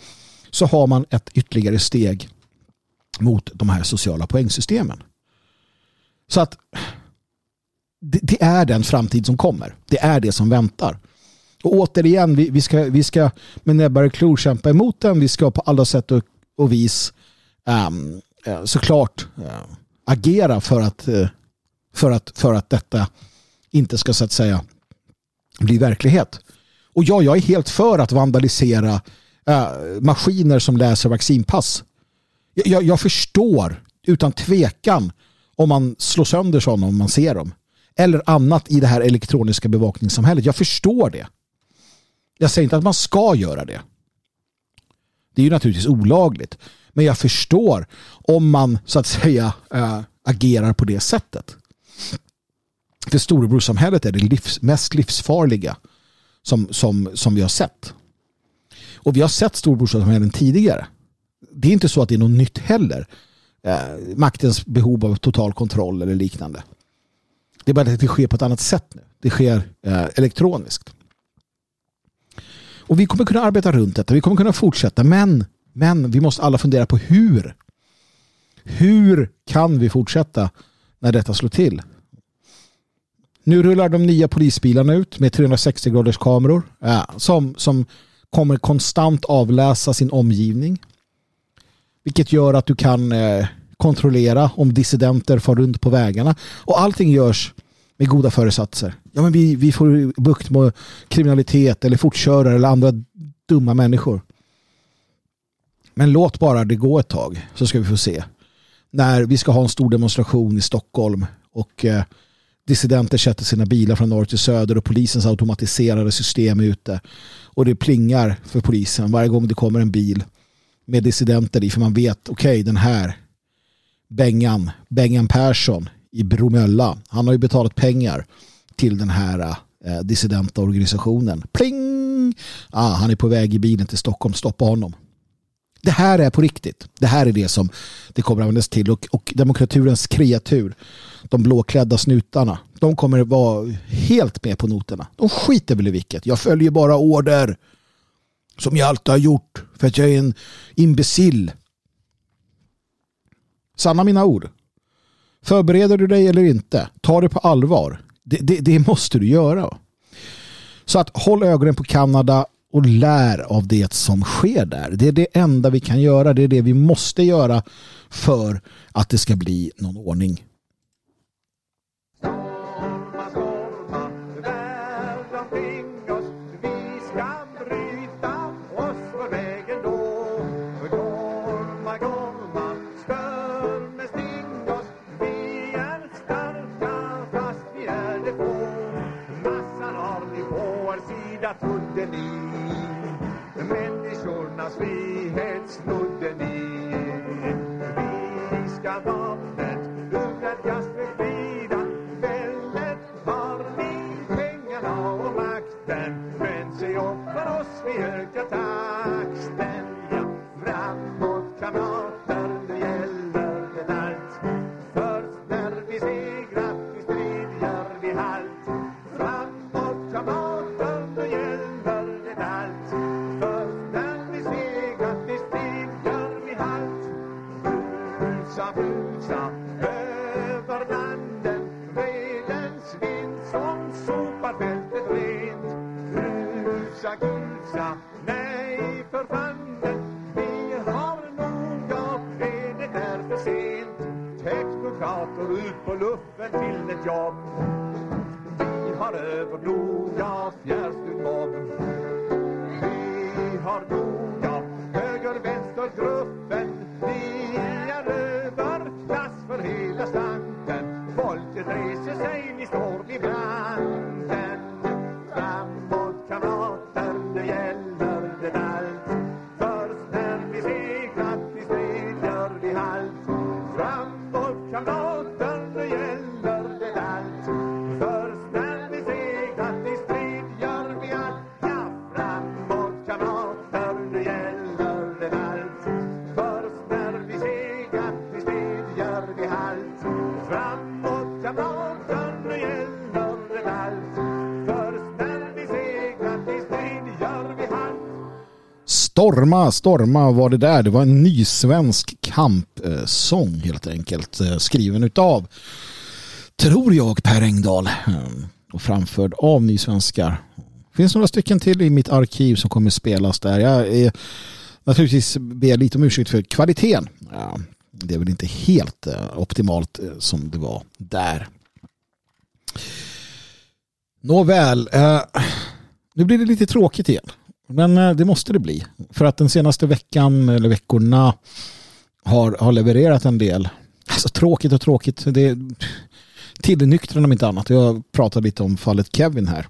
så har man ett ytterligare steg mot de här sociala poängsystemen. Så att det, det, är den framtid som kommer. Det är det som väntar. Och återigen, vi, vi, ska, vi ska med näbbar och klor kämpa emot den. Vi ska på alla sätt och, och vis um, såklart uh, agera för att, uh, för, att, för att detta inte ska så att säga bli verklighet. Och ja, jag är helt för att vandalisera eh, maskiner som läser vaccinpass. Jag, jag, jag förstår utan tvekan om man slår sönder sådana om man ser dem. Eller annat i det här elektroniska bevakningssamhället. Jag förstår det. Jag säger inte att man ska göra det. Det är ju naturligtvis olagligt. Men jag förstår om man så att säga äh, agerar på det sättet. För storebrorssamhället är det livs, mest livsfarliga som, som, som vi har sett. Och vi har sett storebrorssamhällen tidigare. Det är inte så att det är något nytt heller. Eh, maktens behov av total kontroll eller liknande. Det är bara att det sker på ett annat sätt nu. Det sker eh, elektroniskt. Och vi kommer kunna arbeta runt detta. Vi kommer kunna fortsätta. Men, men vi måste alla fundera på hur. Hur kan vi fortsätta när detta slår till? Nu rullar de nya polisbilarna ut med 360 graders kameror ja, som, som kommer konstant avläsa sin omgivning. Vilket gör att du kan eh, kontrollera om dissidenter far runt på vägarna. Och allting görs med goda föresatser. Ja, men vi, vi får bukt med kriminalitet eller fortkörare eller andra dumma människor. Men låt bara det gå ett tag så ska vi få se. När vi ska ha en stor demonstration i Stockholm och eh, dissidenter sätter sina bilar från norr till söder och polisens automatiserade system är ute. Och det plingar för polisen varje gång det kommer en bil med dissidenter i för man vet okej okay, den här Bengan, Bengan Persson i Bromölla. Han har ju betalat pengar till den här eh, dissidenta organisationen. Pling! Ah, han är på väg i bilen till Stockholm. Stoppa honom. Det här är på riktigt. Det här är det som det kommer användas till. Och, och demokraturens kreatur, de blåklädda snutarna, de kommer vara helt med på noterna. De skiter väl i vilket. Jag följer bara order. Som jag alltid har gjort. För att jag är en imbecill. Sanna mina ord. Förbereder du dig eller inte? Ta det på allvar. Det, det, det måste du göra. Så att håll ögonen på Kanada och lär av det som sker där. Det är det enda vi kan göra. Det är det vi måste göra för att det ska bli någon ordning. Storma, storma var det där. Det var en ny svensk kampsång eh, helt enkelt. Eh, skriven utav, tror jag, Per Engdahl. Eh, och framförd av nysvenskar. Det finns några stycken till i mitt arkiv som kommer spelas där. Jag är naturligtvis ber lite om ursäkt för kvaliteten. Ja, det är väl inte helt optimalt som det var där. Nåväl, eh, nu blir det lite tråkigt igen. Men eh, det måste det bli. För att den senaste veckan eller veckorna har, har levererat en del. Alltså tråkigt och tråkigt. Det är tillnyktrande om inte annat. Jag pratade lite om fallet Kevin här.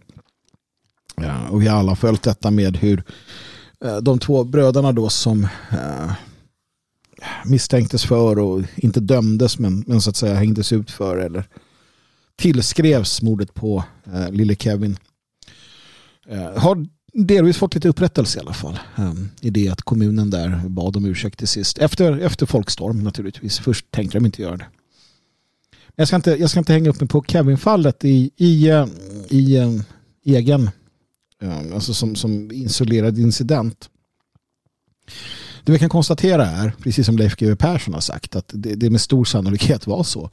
Ja, och vi har alla följt detta med hur eh, de två bröderna då som eh, misstänktes för och inte dömdes men, men så att säga hängdes ut för eller tillskrevs mordet på eh, lille Kevin. Eh, har delvis fått lite upprättelse i alla fall. Ehm, I det att kommunen där bad om ursäkt till sist. Efter, efter folkstorm naturligtvis. Först tänkte de inte göra det. Jag ska inte, jag ska inte hänga upp mig på Kevin-fallet i, i, eh, i, i egen, ehm, alltså som, som isolerad incident. Det vi kan konstatera är, precis som Leif GW Persson har sagt, att det, det med stor sannolikhet var så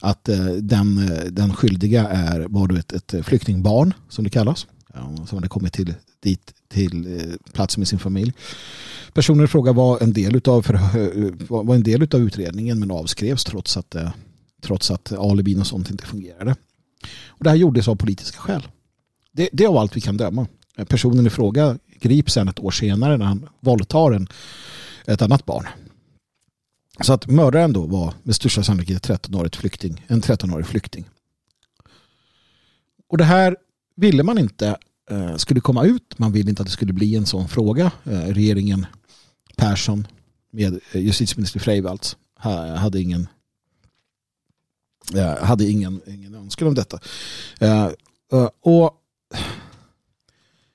att eh, den, den skyldiga är, var du ett, ett flyktingbarn som det kallas. Som hade kommit till, dit till eh, platsen med sin familj. Personen i fråga var en del av, var var en del av utredningen men avskrevs trots att, eh, trots att alibin och sånt inte fungerade. Och det här gjordes av politiska skäl. Det, det är av allt vi kan döma. Personen i fråga grips sen ett år senare när han våldtar en, ett annat barn. Så att mördaren då var med största sannolikhet 13 flykting, en 13-årig flykting. Och det här ville man inte Eh, skulle komma ut. Man ville inte att det skulle bli en sån fråga. Eh, regeringen Persson med eh, justitieminister Freivalds hade ingen hade ingen, ingen önskan om detta. Och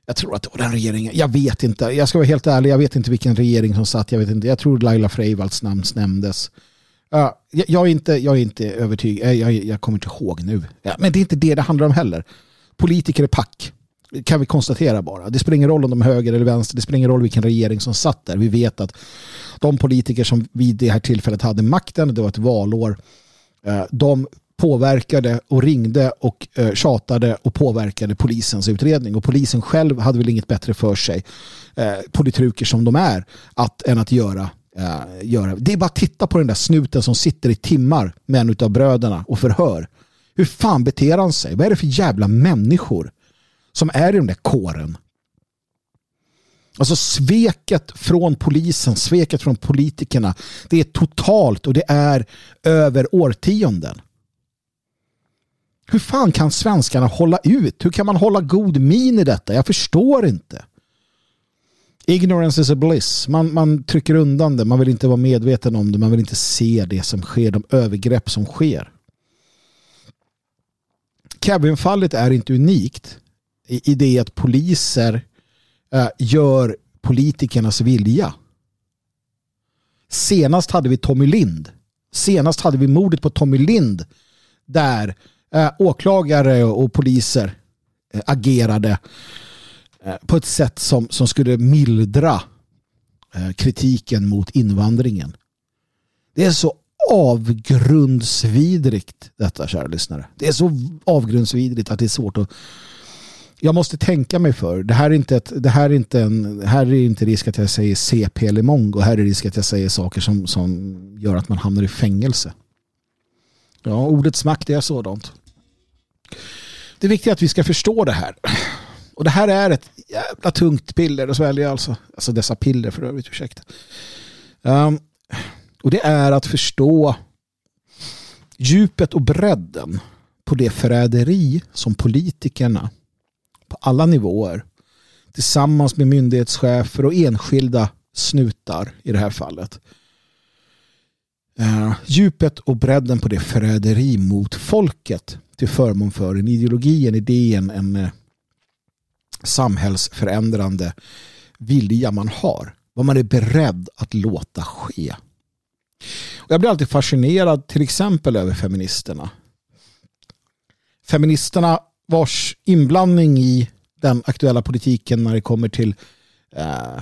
jag tror att det var den regeringen. Jag vet inte. Jag ska vara helt ärlig. Jag vet inte vilken regering som satt. Jag vet inte. Jag tror Laila Freivalds namn nämndes. Jag, är inte, jag är inte övertygad. Jag, jag, kommer inte ihåg nu. Men det är inte det det handlar om heller. Politiker är pack. Kan vi konstatera bara. Det spelar ingen roll om de är höger eller vänster. Det spelar ingen roll vilken regering som satt där. Vi vet att de politiker som vid det här tillfället hade makten, det var ett valår, eh, de påverkade och ringde och eh, tjatade och påverkade polisens utredning. Och polisen själv hade väl inget bättre för sig, eh, politruker som de är, att, än att göra, eh, göra. Det är bara att titta på den där snuten som sitter i timmar med en av bröderna och förhör. Hur fan beter han sig? Vad är det för jävla människor som är i den där kåren? Alltså sveket från polisen, sveket från politikerna, det är totalt och det är över årtionden. Hur fan kan svenskarna hålla ut? Hur kan man hålla god min i detta? Jag förstår inte. Ignorance is a bliss. Man, man trycker undan det. Man vill inte vara medveten om det. Man vill inte se det som sker. De övergrepp som sker. Kevin-fallet är inte unikt i, det att poliser eh, gör politikernas vilja. Senast hade vi Tommy Lind. Senast hade vi mordet på Tommy Lind där eh, åklagare och poliser eh, agerade på ett sätt som, som skulle mildra kritiken mot invandringen. Det är så avgrundsvidrigt detta, kära lyssnare. Det är så avgrundsvidrigt att det är svårt att jag måste tänka mig för. Det här är inte, ett, det här är inte, en, här är inte risk att jag säger CP eller mongo. Här är risk att jag säger saker som, som gör att man hamnar i fängelse. Ja, ordets makt är sådant. Det viktiga är att vi ska förstå det här. Och det här är ett jävla tungt piller att svälja alltså. Alltså dessa piller för övrigt, ursäkta. Um, och det är att förstå djupet och bredden på det förräderi som politikerna på alla nivåer tillsammans med myndighetschefer och enskilda snutar i det här fallet. Uh, djupet och bredden på det förräderi mot folket till förmån för en ideologi, en idé, en, en uh, samhällsförändrande vilja man har. Vad man är beredd att låta ske. Och jag blir alltid fascinerad till exempel över feministerna. Feministerna vars inblandning i den aktuella politiken när det kommer till eh,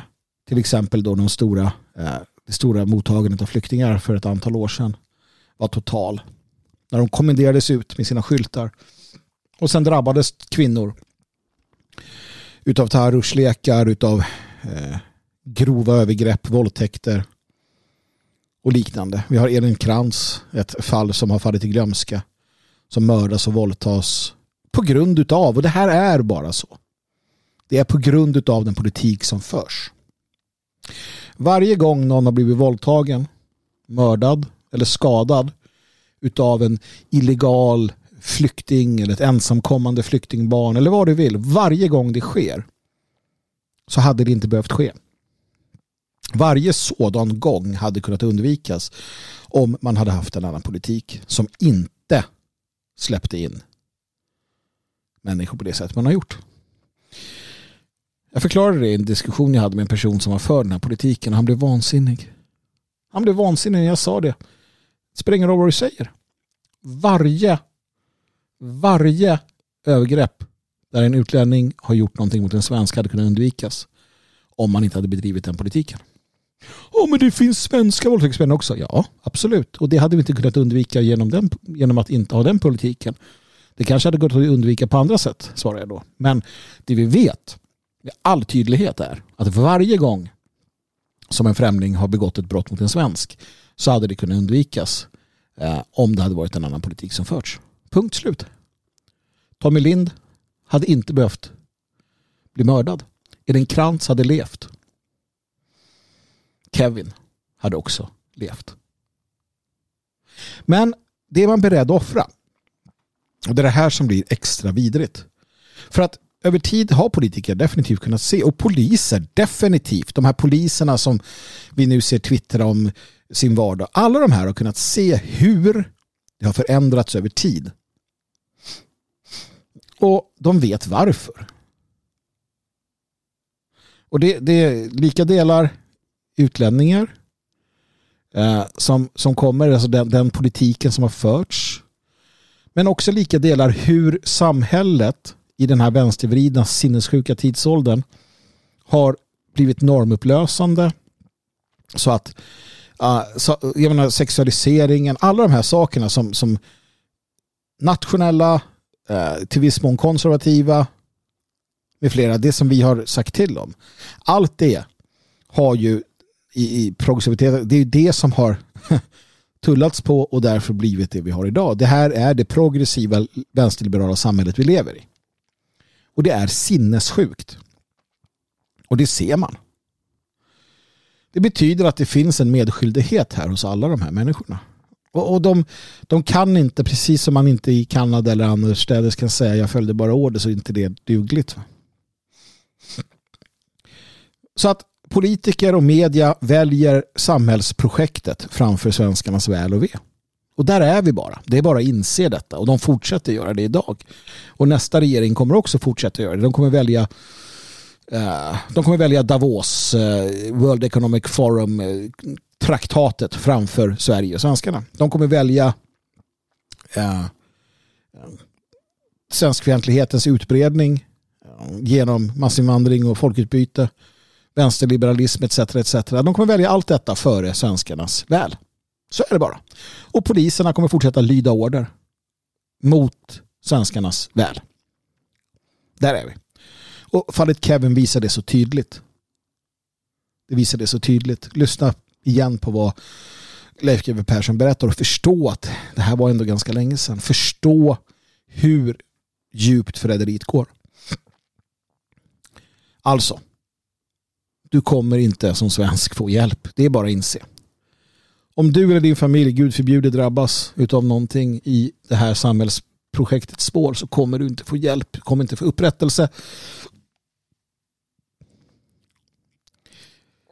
till exempel då de stora eh, det stora mottagandet av flyktingar för ett antal år sedan var total. När de kommenderades ut med sina skyltar. Och sen drabbades kvinnor utav terrorslekar, utav eh, grova övergrepp, våldtäkter och liknande. Vi har Elin Krantz, ett fall som har fallit i glömska, som mördas och våldtas på grund utav, och det här är bara så. Det är på grund utav den politik som förs. Varje gång någon har blivit våldtagen, mördad eller skadad utav en illegal flykting eller ett ensamkommande flyktingbarn eller vad du vill. Varje gång det sker så hade det inte behövt ske. Varje sådan gång hade kunnat undvikas om man hade haft en annan politik som inte släppte in människor på det sätt man har gjort. Jag förklarade det i en diskussion jag hade med en person som var för den här politiken och han blev vansinnig. Han blev vansinnig när jag sa det. Det spelar ingen roll vad du säger. Varje, varje övergrepp där en utlänning har gjort någonting mot en svensk hade kunnat undvikas om man inte hade bedrivit den politiken. Ja, men det finns svenska våldtäktsmän också. Ja, absolut. Och det hade vi inte kunnat undvika genom, den, genom att inte ha den politiken. Det kanske hade gått att undvika på andra sätt, svarar jag då. Men det vi vet med all tydlighet är att varje gång som en främling har begått ett brott mot en svensk så hade det kunnat undvikas eh, om det hade varit en annan politik som förts. Punkt slut. Tommy Lind hade inte behövt bli mördad. Elin Krantz hade levt. Kevin hade också levt. Men det är man beredd att offra. Och det är det här som blir extra vidrigt. För att över tid har politiker definitivt kunnat se och poliser definitivt. De här poliserna som vi nu ser twittra om sin vardag. Alla de här har kunnat se hur det har förändrats över tid. Och de vet varför. Och det, det är lika delar utlänningar eh, som, som kommer, alltså den, den politiken som har förts. Men också lika delar hur samhället i den här vänstervridna sinnessjuka tidsåldern har blivit normupplösande. Så att uh, så, jag menar, sexualiseringen, alla de här sakerna som, som nationella, uh, till viss mån konservativa med flera, det som vi har sagt till om. Allt det har ju i, i progressivitet, det är ju det som har tullats på och därför blivit det vi har idag. Det här är det progressiva vänsterliberala samhället vi lever i. Och det är sinnessjukt. Och det ser man. Det betyder att det finns en medskyldighet här hos alla de här människorna. Och, och de, de kan inte, precis som man inte i Kanada eller annorstädes kan säga jag följde bara order så är inte det dugligt. Så att politiker och media väljer samhällsprojektet framför svenskarnas väl och ve. Och där är vi bara. Det är bara att inse detta. Och de fortsätter göra det idag. Och nästa regering kommer också fortsätta göra det. De kommer välja eh, de kommer välja Davos, eh, World Economic Forum-traktatet eh, framför Sverige och svenskarna. De kommer välja eh, svenskfientlighetens utbredning genom massinvandring och folkutbyte, vänsterliberalism etc. etc. De kommer välja allt detta före svenskarnas väl. Så är det bara. Och poliserna kommer fortsätta lyda order mot svenskarnas väl. Där är vi. Och fallet Kevin visar det så tydligt. Det visar det så tydligt. Lyssna igen på vad Leif GW Persson berättar och förstå att det här var ändå ganska länge sedan. Förstå hur djupt förräderiet går. Alltså, du kommer inte som svensk få hjälp. Det är bara att inse. Om du eller din familj, gud förbjude, drabbas av någonting i det här samhällsprojektets spår så kommer du inte få hjälp, kommer inte få upprättelse.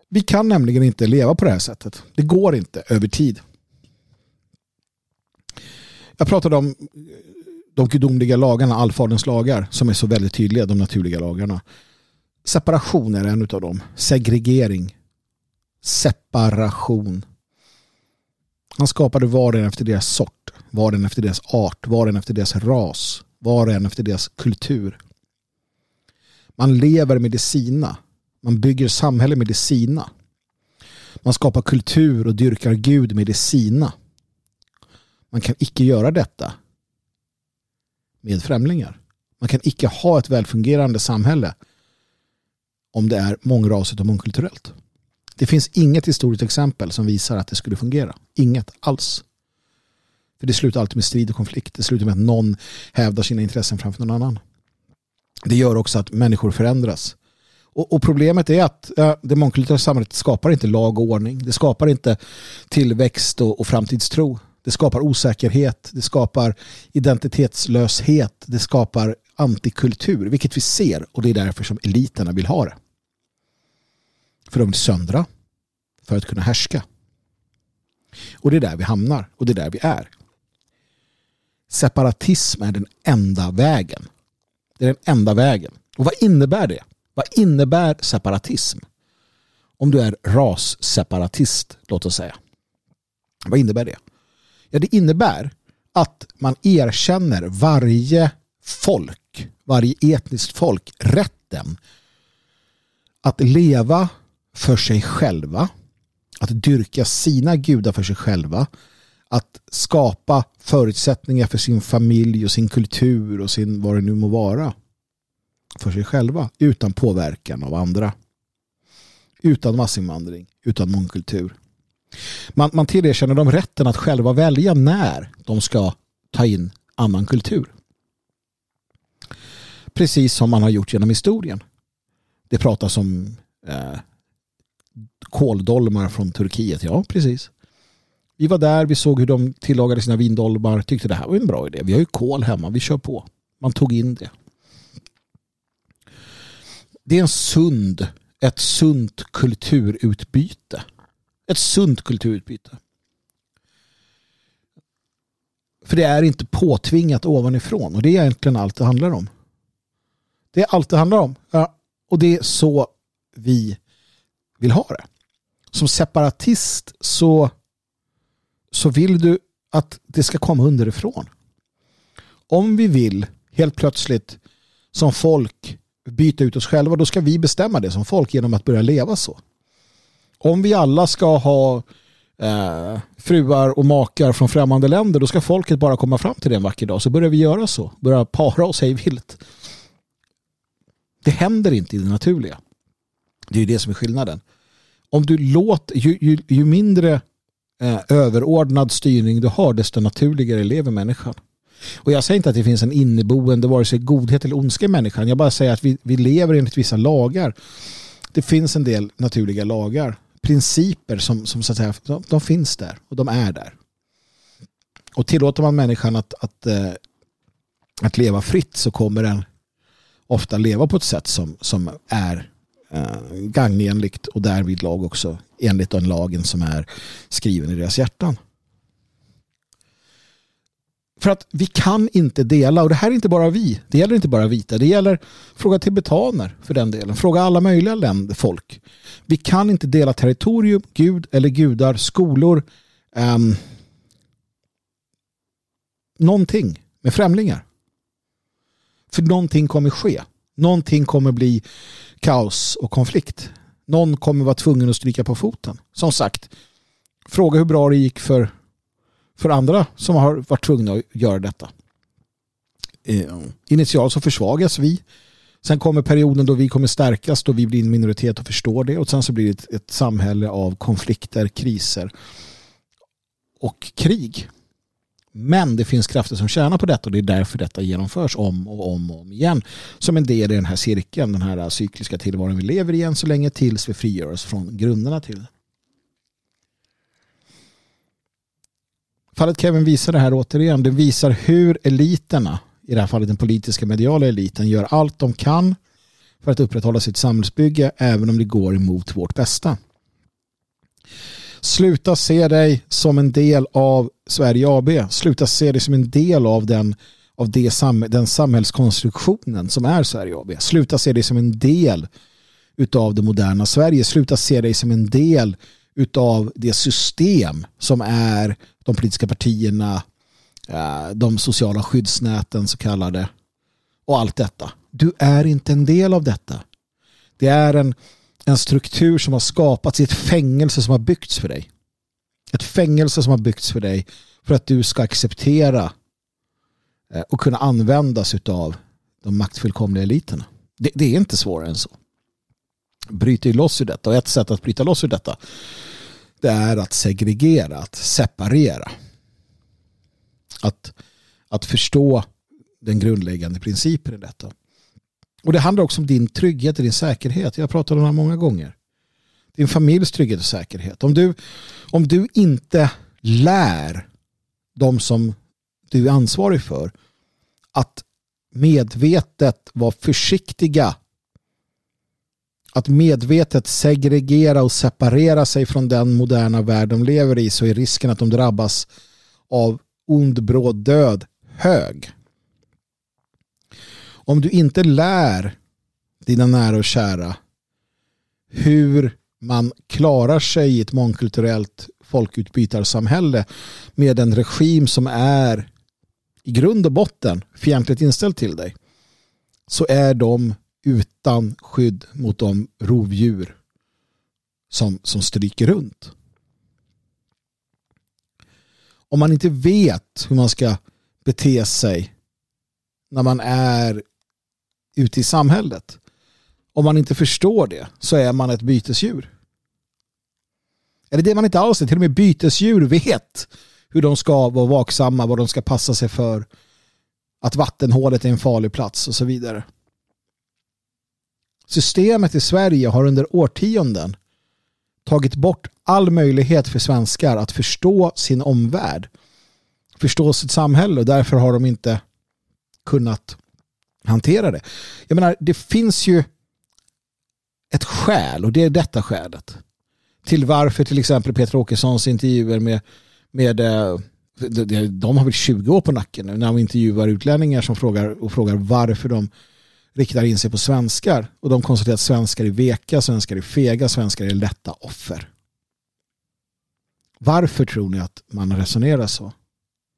Vi kan nämligen inte leva på det här sättet. Det går inte över tid. Jag pratade om de gudomliga lagarna, allfaderns lagar, som är så väldigt tydliga, de naturliga lagarna. Separation är en av dem. Segregering. Separation. Han skapade var och en efter deras sort, var och en efter deras art, var och en efter deras ras, var och en efter deras kultur. Man lever med det sina. Man bygger samhälle med det sina. Man skapar kultur och dyrkar Gud med det sina. Man kan icke göra detta med främlingar. Man kan icke ha ett välfungerande samhälle om det är mångrasigt och mångkulturellt. Det finns inget historiskt exempel som visar att det skulle fungera. Inget alls. För det slutar alltid med strid och konflikt. Det slutar med att någon hävdar sina intressen framför någon annan. Det gör också att människor förändras. Och, och problemet är att äh, det mångkulturella samhället skapar inte lag och ordning. Det skapar inte tillväxt och, och framtidstro. Det skapar osäkerhet. Det skapar identitetslöshet. Det skapar antikultur, vilket vi ser. Och det är därför som eliterna vill ha det. För de vill söndra. För att kunna härska. Och det är där vi hamnar. Och det är där vi är. Separatism är den enda vägen. Det är den enda vägen. Och vad innebär det? Vad innebär separatism? Om du är rasseparatist, låt oss säga. Vad innebär det? Ja, det innebär att man erkänner varje folk, varje etniskt folk, rätten att leva för sig själva, att dyrka sina gudar för sig själva, att skapa förutsättningar för sin familj och sin kultur och sin vad det nu må vara för sig själva utan påverkan av andra. Utan massinvandring, utan mångkultur. Man, man tillerkänner dem rätten att själva välja när de ska ta in annan kultur. Precis som man har gjort genom historien. Det pratas om eh, kåldolmar från Turkiet. Ja, precis. Vi var där, vi såg hur de tillagade sina vindolmar, tyckte det här var en bra idé. Vi har ju kol hemma, vi kör på. Man tog in det. Det är en sund, ett sunt kulturutbyte. Ett sunt kulturutbyte. För det är inte påtvingat ovanifrån och det är egentligen allt det handlar om. Det är allt det handlar om. Ja, och det är så vi vill ha det. Som separatist så, så vill du att det ska komma underifrån. Om vi vill helt plötsligt som folk byta ut oss själva då ska vi bestämma det som folk genom att börja leva så. Om vi alla ska ha eh, fruar och makar från främmande länder då ska folket bara komma fram till det en vacker dag så börjar vi göra så. Börja para oss hej vilt. Det händer inte i det naturliga. Det är ju det som är skillnaden. Om du låter, ju, ju, ju mindre eh, överordnad styrning du har desto naturligare lever människan. Och jag säger inte att det finns en inneboende vare sig godhet eller ondska i människan. Jag bara säger att vi, vi lever enligt vissa lagar. Det finns en del naturliga lagar. Principer som, som så att säga, de, de finns där och de är där. Och tillåter man människan att, att, eh, att leva fritt så kommer den ofta leva på ett sätt som, som är eh, gagnenligt och därvid lag också enligt den lagen som är skriven i deras hjärtan. För att vi kan inte dela, och det här är inte bara vi, det gäller inte bara vita, det gäller fråga tibetaner för den delen, fråga alla möjliga länder, folk. Vi kan inte dela territorium, gud eller gudar, skolor, um, någonting med främlingar. För någonting kommer ske. Någonting kommer bli kaos och konflikt. Någon kommer vara tvungen att stryka på foten. Som sagt, fråga hur bra det gick för för andra som har varit tvungna att göra detta. Eh, initialt så försvagas vi. Sen kommer perioden då vi kommer stärkas, då vi blir en minoritet och förstår det. Och sen så blir det ett, ett samhälle av konflikter, kriser och krig. Men det finns krafter som tjänar på detta och det är därför detta genomförs om och om och om igen. Som en del i den här cirkeln, den här äh, cykliska tillvaron vi lever i än så länge tills vi frigör oss från grunderna till det. Fallet Kevin visar det här återigen. Det visar hur eliterna, i det här fallet den politiska mediala eliten, gör allt de kan för att upprätthålla sitt samhällsbygge även om det går emot vårt bästa. Sluta se dig som en del av Sverige AB. Sluta se dig som en del av den, av det, den samhällskonstruktionen som är Sverige AB. Sluta se dig som en del utav det moderna Sverige. Sluta se dig som en del utav det system som är de politiska partierna, eh, de sociala skyddsnäten så kallade och allt detta. Du är inte en del av detta. Det är en, en struktur som har skapats i ett fängelse som har byggts för dig. Ett fängelse som har byggts för dig för att du ska acceptera eh, och kunna användas av de maktfullkomliga eliterna. Det, det är inte svårare än så. bryter ju loss ur detta och ett sätt att bryta loss ur detta det är att segregera, att separera. Att, att förstå den grundläggande principen i detta. Och det handlar också om din trygghet och din säkerhet. Jag har pratat om det här många gånger. Din familjs trygghet och säkerhet. Om du, om du inte lär de som du är ansvarig för att medvetet vara försiktiga att medvetet segregera och separera sig från den moderna värld de lever i så är risken att de drabbas av ond bråd död hög. Om du inte lär dina nära och kära hur man klarar sig i ett mångkulturellt folkutbytarsamhälle med en regim som är i grund och botten fientligt inställd till dig så är de utan skydd mot de rovdjur som, som stryker runt. Om man inte vet hur man ska bete sig när man är ute i samhället. Om man inte förstår det så är man ett bytesdjur. Eller det man inte alls är, till och med bytesdjur vet hur de ska vara vaksamma, vad de ska passa sig för, att vattenhålet är en farlig plats och så vidare. Systemet i Sverige har under årtionden tagit bort all möjlighet för svenskar att förstå sin omvärld, förstå sitt samhälle och därför har de inte kunnat hantera det. Jag menar, det finns ju ett skäl och det är detta skälet till varför till exempel Peter Åkessons intervjuer med, med eh, de har väl 20 år på nacken nu när de intervjuar utlänningar som frågar och frågar varför de riktar in sig på svenskar och de konstaterar att svenskar är veka, svenskar är fega, svenskar är lätta offer. Varför tror ni att man resonerar så?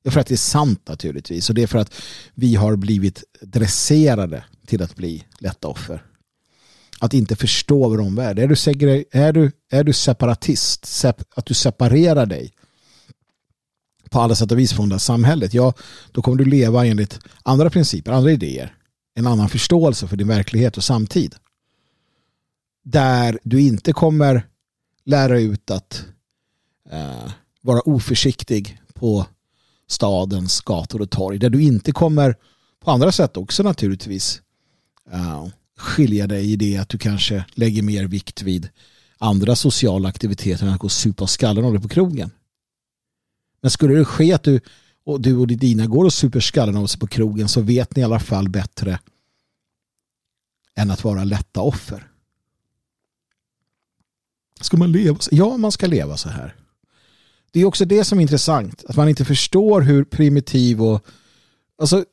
Det är för att det är sant naturligtvis och det är för att vi har blivit dresserade till att bli lätta offer. Att inte förstå vår omvärld. Är du, segre, är du, är du separatist, sep, att du separerar dig på alla sätt och vis från det här samhället, ja, då kommer du leva enligt andra principer, andra idéer en annan förståelse för din verklighet och samtid. Där du inte kommer lära ut att eh, vara oförsiktig på stadens gator och torg. Där du inte kommer på andra sätt också naturligtvis uh, skilja dig i det att du kanske lägger mer vikt vid andra sociala aktiviteter än att gå och supa skallen av dig på krogen. Men skulle det ske att du och du och dina går och super skallen av sig på krogen så vet ni i alla fall bättre än att vara lätta offer. Ska man leva så? Ja, man ska leva så här. Det är också det som är intressant. Att man inte förstår hur primitiv och alltså,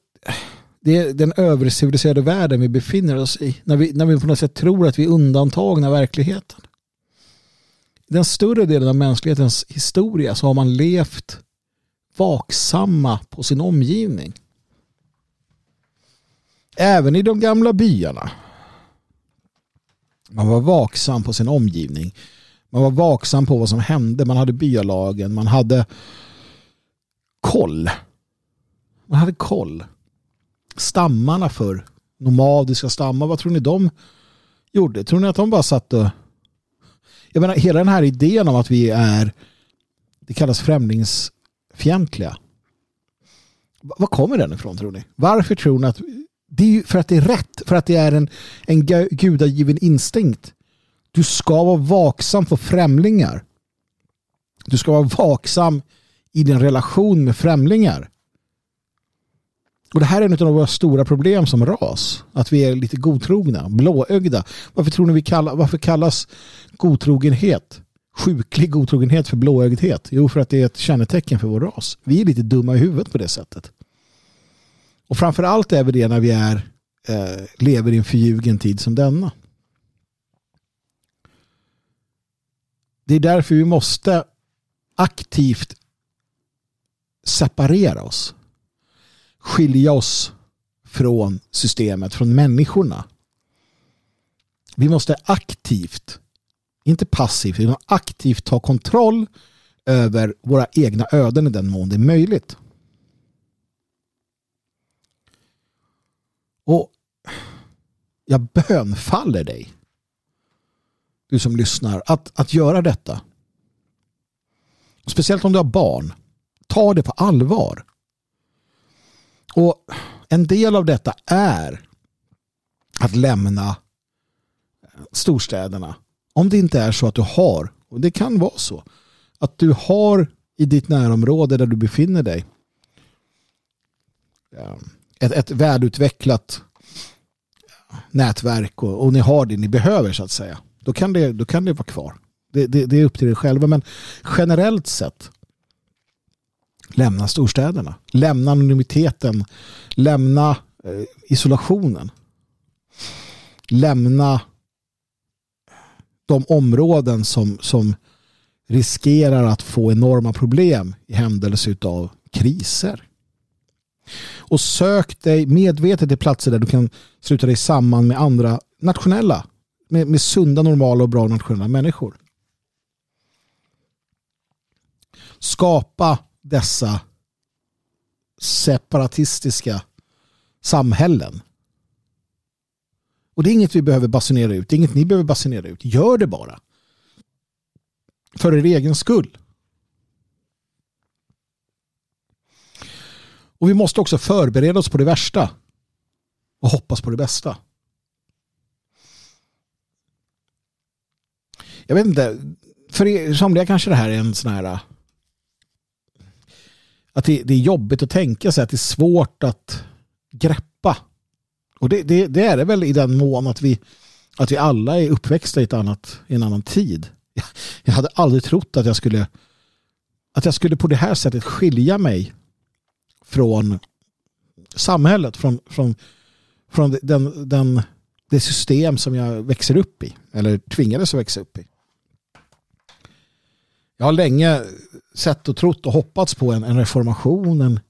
det är den överciviliserade världen vi befinner oss i. När vi, när vi på något sätt tror att vi är undantagna av verkligheten. Den större delen av mänsklighetens historia så har man levt vaksamma på sin omgivning. Även i de gamla byarna. Man var vaksam på sin omgivning. Man var vaksam på vad som hände. Man hade byalagen. Man hade koll. Man hade koll. Stammarna för nomadiska stammar. Vad tror ni de gjorde? Tror ni att de bara satt och... Jag menar, hela den här idén om att vi är det kallas främlingsfientliga. Var kommer den ifrån tror ni? Varför tror ni att det är ju för att det är rätt, för att det är en, en gudagiven instinkt. Du ska vara vaksam på främlingar. Du ska vara vaksam i din relation med främlingar. Och det här är en av våra stora problem som ras. Att vi är lite godtrogna, blåögda. Varför tror ni vi kallar, varför kallas godtrogenhet, sjuklig godtrogenhet för blåögdhet? Jo, för att det är ett kännetecken för vår ras. Vi är lite dumma i huvudet på det sättet. Och framför allt är vi det när vi är, eh, lever i en förljugen tid som denna. Är därför vi måste aktivt separera oss. Skilja oss från systemet, från människorna. Vi måste aktivt, inte passivt, utan aktivt ta kontroll över våra egna öden i den mån det är möjligt. Och jag bönfaller dig du som lyssnar, att, att göra detta. Speciellt om du har barn. Ta det på allvar. Och en del av detta är att lämna storstäderna. Om det inte är så att du har, och det kan vara så, att du har i ditt närområde där du befinner dig eh, ett, ett välutvecklat nätverk och, och ni har det ni behöver så att säga. Då kan det, då kan det vara kvar. Det, det, det är upp till er själva men generellt sett lämna storstäderna. Lämna anonymiteten. Lämna eh, isolationen. Lämna de områden som, som riskerar att få enorma problem i händelse av kriser. Och sök dig medvetet till platser där du kan sluta dig samman med andra nationella, med, med sunda, normala och bra nationella människor. Skapa dessa separatistiska samhällen. Och det är inget vi behöver basunera ut. Det är inget ni behöver basunera ut. Gör det bara. För er egen skull. Och vi måste också förbereda oss på det värsta. Och hoppas på det bästa. Jag vet inte. För er, somliga kanske det här är en sån här att det, det, är jobbigt att tänka sig att det är svårt att greppa. Och det, det, det, är det väl i den mån att vi, att vi alla är uppväxta i, ett annat, i en annan tid. Jag, jag hade aldrig trott att jag skulle att jag skulle på det här sättet skilja mig från samhället, från, från, från den, den, det system som jag växer upp i, eller tvingades att växa upp i. Jag har länge sett och trott och hoppats på en, en reformation. En,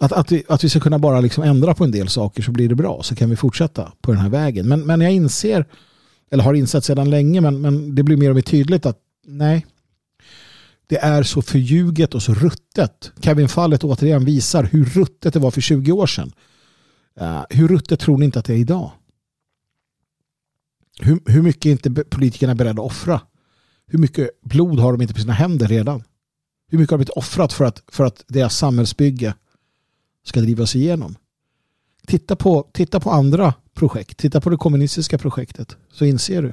att, att, vi, att vi ska kunna bara liksom ändra på en del saker så blir det bra. Så kan vi fortsätta på den här vägen. Men, men jag inser, eller har insett sedan länge, men, men det blir mer och mer tydligt att nej, det är så förljuget och så ruttet. Kevin-fallet återigen visar hur ruttet det var för 20 år sedan. Uh, hur ruttet tror ni inte att det är idag? Hur, hur mycket är inte politikerna beredda att offra? Hur mycket blod har de inte på sina händer redan? Hur mycket har de blivit offrat för att, för att deras samhällsbygge ska drivas igenom? Titta på, titta på andra projekt. Titta på det kommunistiska projektet. Så inser du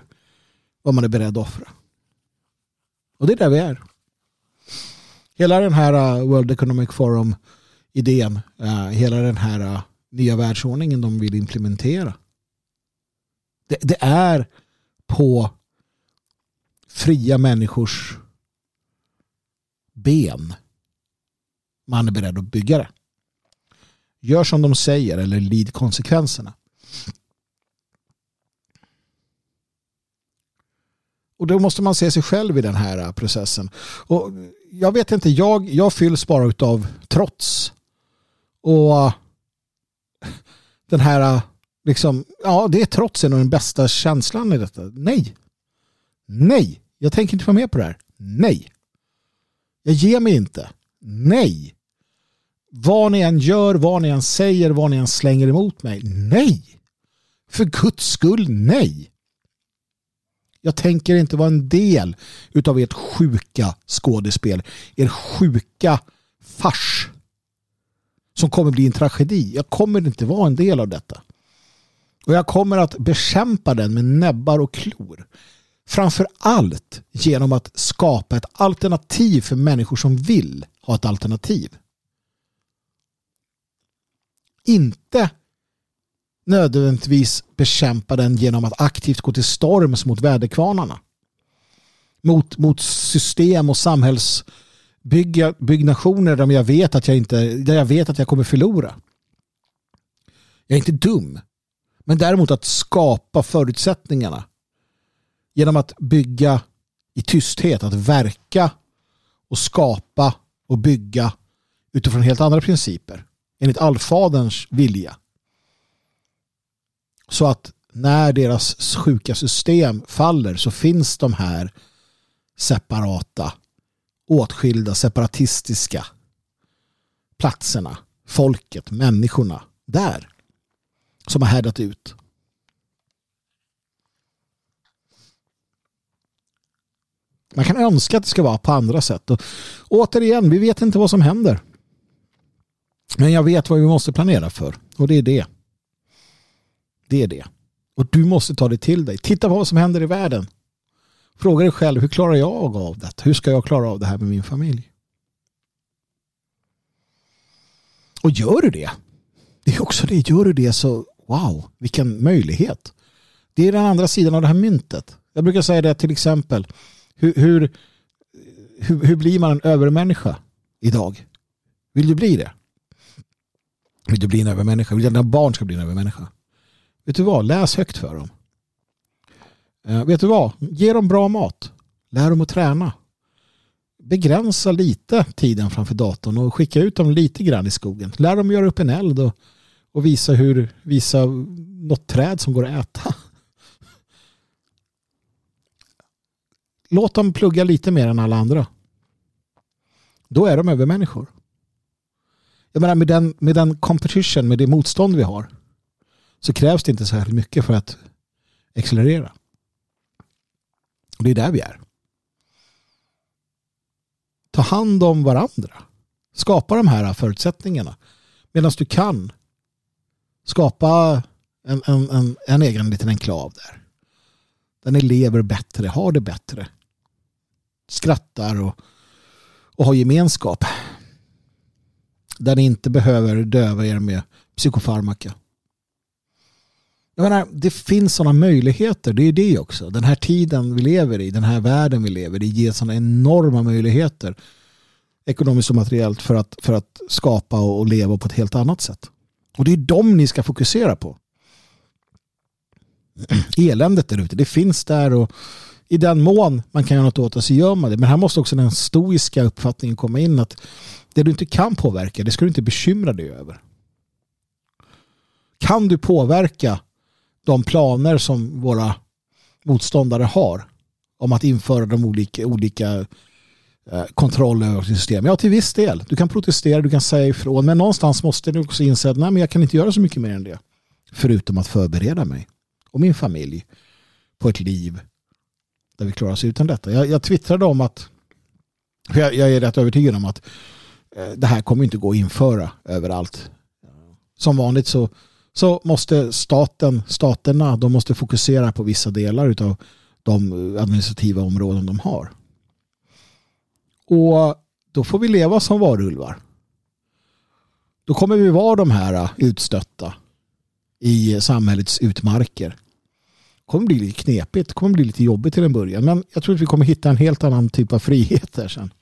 vad man är beredd att offra. Och det är där vi är. Hela den här uh, World Economic Forum idén, uh, hela den här uh, nya världsordningen de vill implementera. Det, det är på fria människors ben man är beredd att bygga det. Gör som de säger eller lid konsekvenserna. Och då måste man se sig själv i den här processen. Och jag vet inte, jag, jag fylls bara av trots. Och den här, liksom, ja det är trots är nog den bästa känslan i detta. Nej. Nej. Jag tänker inte vara med på det här. Nej. Jag ger mig inte. Nej. Vad ni än gör, vad ni än säger, vad ni än slänger emot mig. Nej. För guds skull, nej. Jag tänker inte vara en del utav ert sjuka skådespel. Er sjuka fars. Som kommer bli en tragedi. Jag kommer inte vara en del av detta. Och jag kommer att bekämpa den med näbbar och klor. Framför allt genom att skapa ett alternativ för människor som vill ha ett alternativ. Inte nödvändigtvis bekämpa den genom att aktivt gå till storms mot väderkvarnarna. Mot, mot system och samhällsbyggnationer där jag vet att jag inte där jag vet att jag kommer förlora. Jag är inte dum. Men däremot att skapa förutsättningarna genom att bygga i tysthet, att verka och skapa och bygga utifrån helt andra principer enligt allfaderns vilja. Så att när deras sjuka system faller så finns de här separata, åtskilda, separatistiska platserna, folket, människorna där som har härdat ut. Man kan önska att det ska vara på andra sätt. Och, återigen, vi vet inte vad som händer. Men jag vet vad vi måste planera för. Och det är det. Det är det. Och du måste ta det till dig. Titta på vad som händer i världen. Fråga dig själv, hur klarar jag av det? Hur ska jag klara av det här med min familj? Och gör du det? Det är också det. Gör du det så, wow, vilken möjlighet. Det är den andra sidan av det här myntet. Jag brukar säga det till exempel. Hur, hur, hur, hur blir man en övermänniska idag? Vill du bli det? Vill du bli en övermänniska? Vill du att dina barn ska bli en övermänniska? Vet du vad? Läs högt för dem. Eh, vet du vad? Ge dem bra mat. Lär dem att träna. Begränsa lite tiden framför datorn och skicka ut dem lite grann i skogen. Lär dem göra upp en eld och, och visa, hur, visa något träd som går att äta. Låt dem plugga lite mer än alla andra. Då är de övermänniskor. Jag menar med den, med den competition, med det motstånd vi har så krävs det inte så här mycket för att accelerera. Och det är där vi är. Ta hand om varandra. Skapa de här förutsättningarna. Medan du kan skapa en, en, en, en egen liten enklav där. Där ni lever bättre, har det bättre. Skrattar och, och har gemenskap. Där ni inte behöver döva er med psykofarmaka. Jag menar, det finns sådana möjligheter. Det är det också. Den här tiden vi lever i, den här världen vi lever i, ger sådana enorma möjligheter ekonomiskt och materiellt för att, för att skapa och leva på ett helt annat sätt. Och det är dem ni ska fokusera på. Eländet där ute, det finns där och i den mån man kan göra något åt det så gör man det. Men här måste också den stoiska uppfattningen komma in att det du inte kan påverka, det ska du inte bekymra dig över. Kan du påverka de planer som våra motståndare har om att införa de olika, olika eh, kontroll över system. Ja, till viss del. Du kan protestera, du kan säga ifrån, men någonstans måste du också inse att nej, men jag kan inte göra så mycket mer än det. Förutom att förbereda mig och min familj på ett liv där vi klarar oss utan detta. Jag, jag twittrade om att jag, jag är rätt övertygad om att eh, det här kommer inte gå att införa överallt. Som vanligt så så måste staten, staterna, de måste fokusera på vissa delar av de administrativa områden de har. Och då får vi leva som varulvar. Då kommer vi vara de här eh, utstötta i samhällets utmarker. Det kommer bli lite knepigt, det kommer bli lite jobbigt till en början. Men jag tror att vi kommer hitta en helt annan typ av frihet där sen.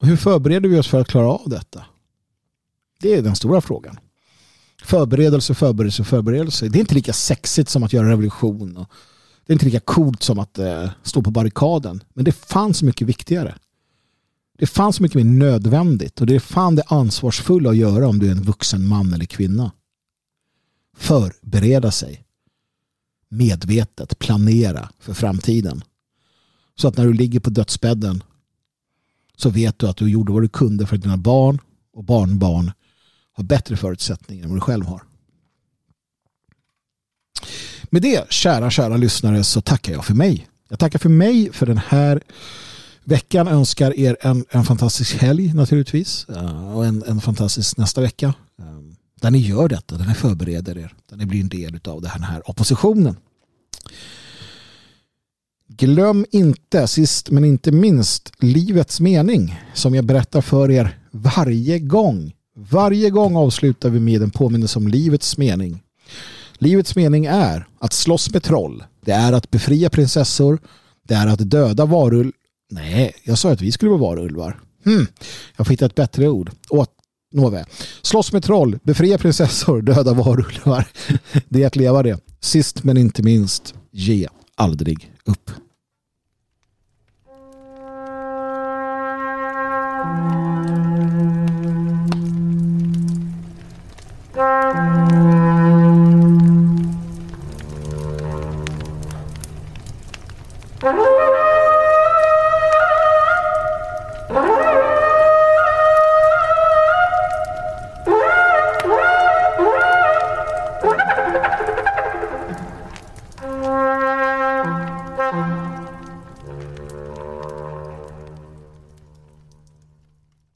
Och hur förbereder vi oss för att klara av detta? Det är den stora frågan. Förberedelse, förberedelse, förberedelse. Det är inte lika sexigt som att göra revolution. Och det är inte lika coolt som att eh, stå på barrikaden. Men det fanns mycket viktigare. Det fanns mycket mer nödvändigt och det är fan det ansvarsfulla att göra om du är en vuxen man eller kvinna. Förbereda sig. Medvetet planera för framtiden. Så att när du ligger på dödsbädden så vet du att du gjorde vad du kunde för att dina barn och barnbarn har bättre förutsättningar än vad du själv har. Med det, kära, kära lyssnare, så tackar jag för mig. Jag tackar för mig för den här veckan. Önskar er en, en fantastisk helg naturligtvis. Eh, och en, en fantastisk nästa vecka. Eh, där ni gör detta, där ni förbereder er. Där ni blir en del av den här oppositionen. Glöm inte, sist men inte minst, livets mening som jag berättar för er varje gång varje gång avslutar vi med en påminnelse om livets mening. Livets mening är att slåss med troll. Det är att befria prinsessor. Det är att döda varulv. Nej, jag sa att vi skulle vara varulvar. Hmm, jag får hitta ett bättre ord. Åt, Nåväl. Slåss med troll, befria prinsessor, döda varulvar. Det är att leva det. Sist men inte minst, ge aldrig upp. Mm-hmm.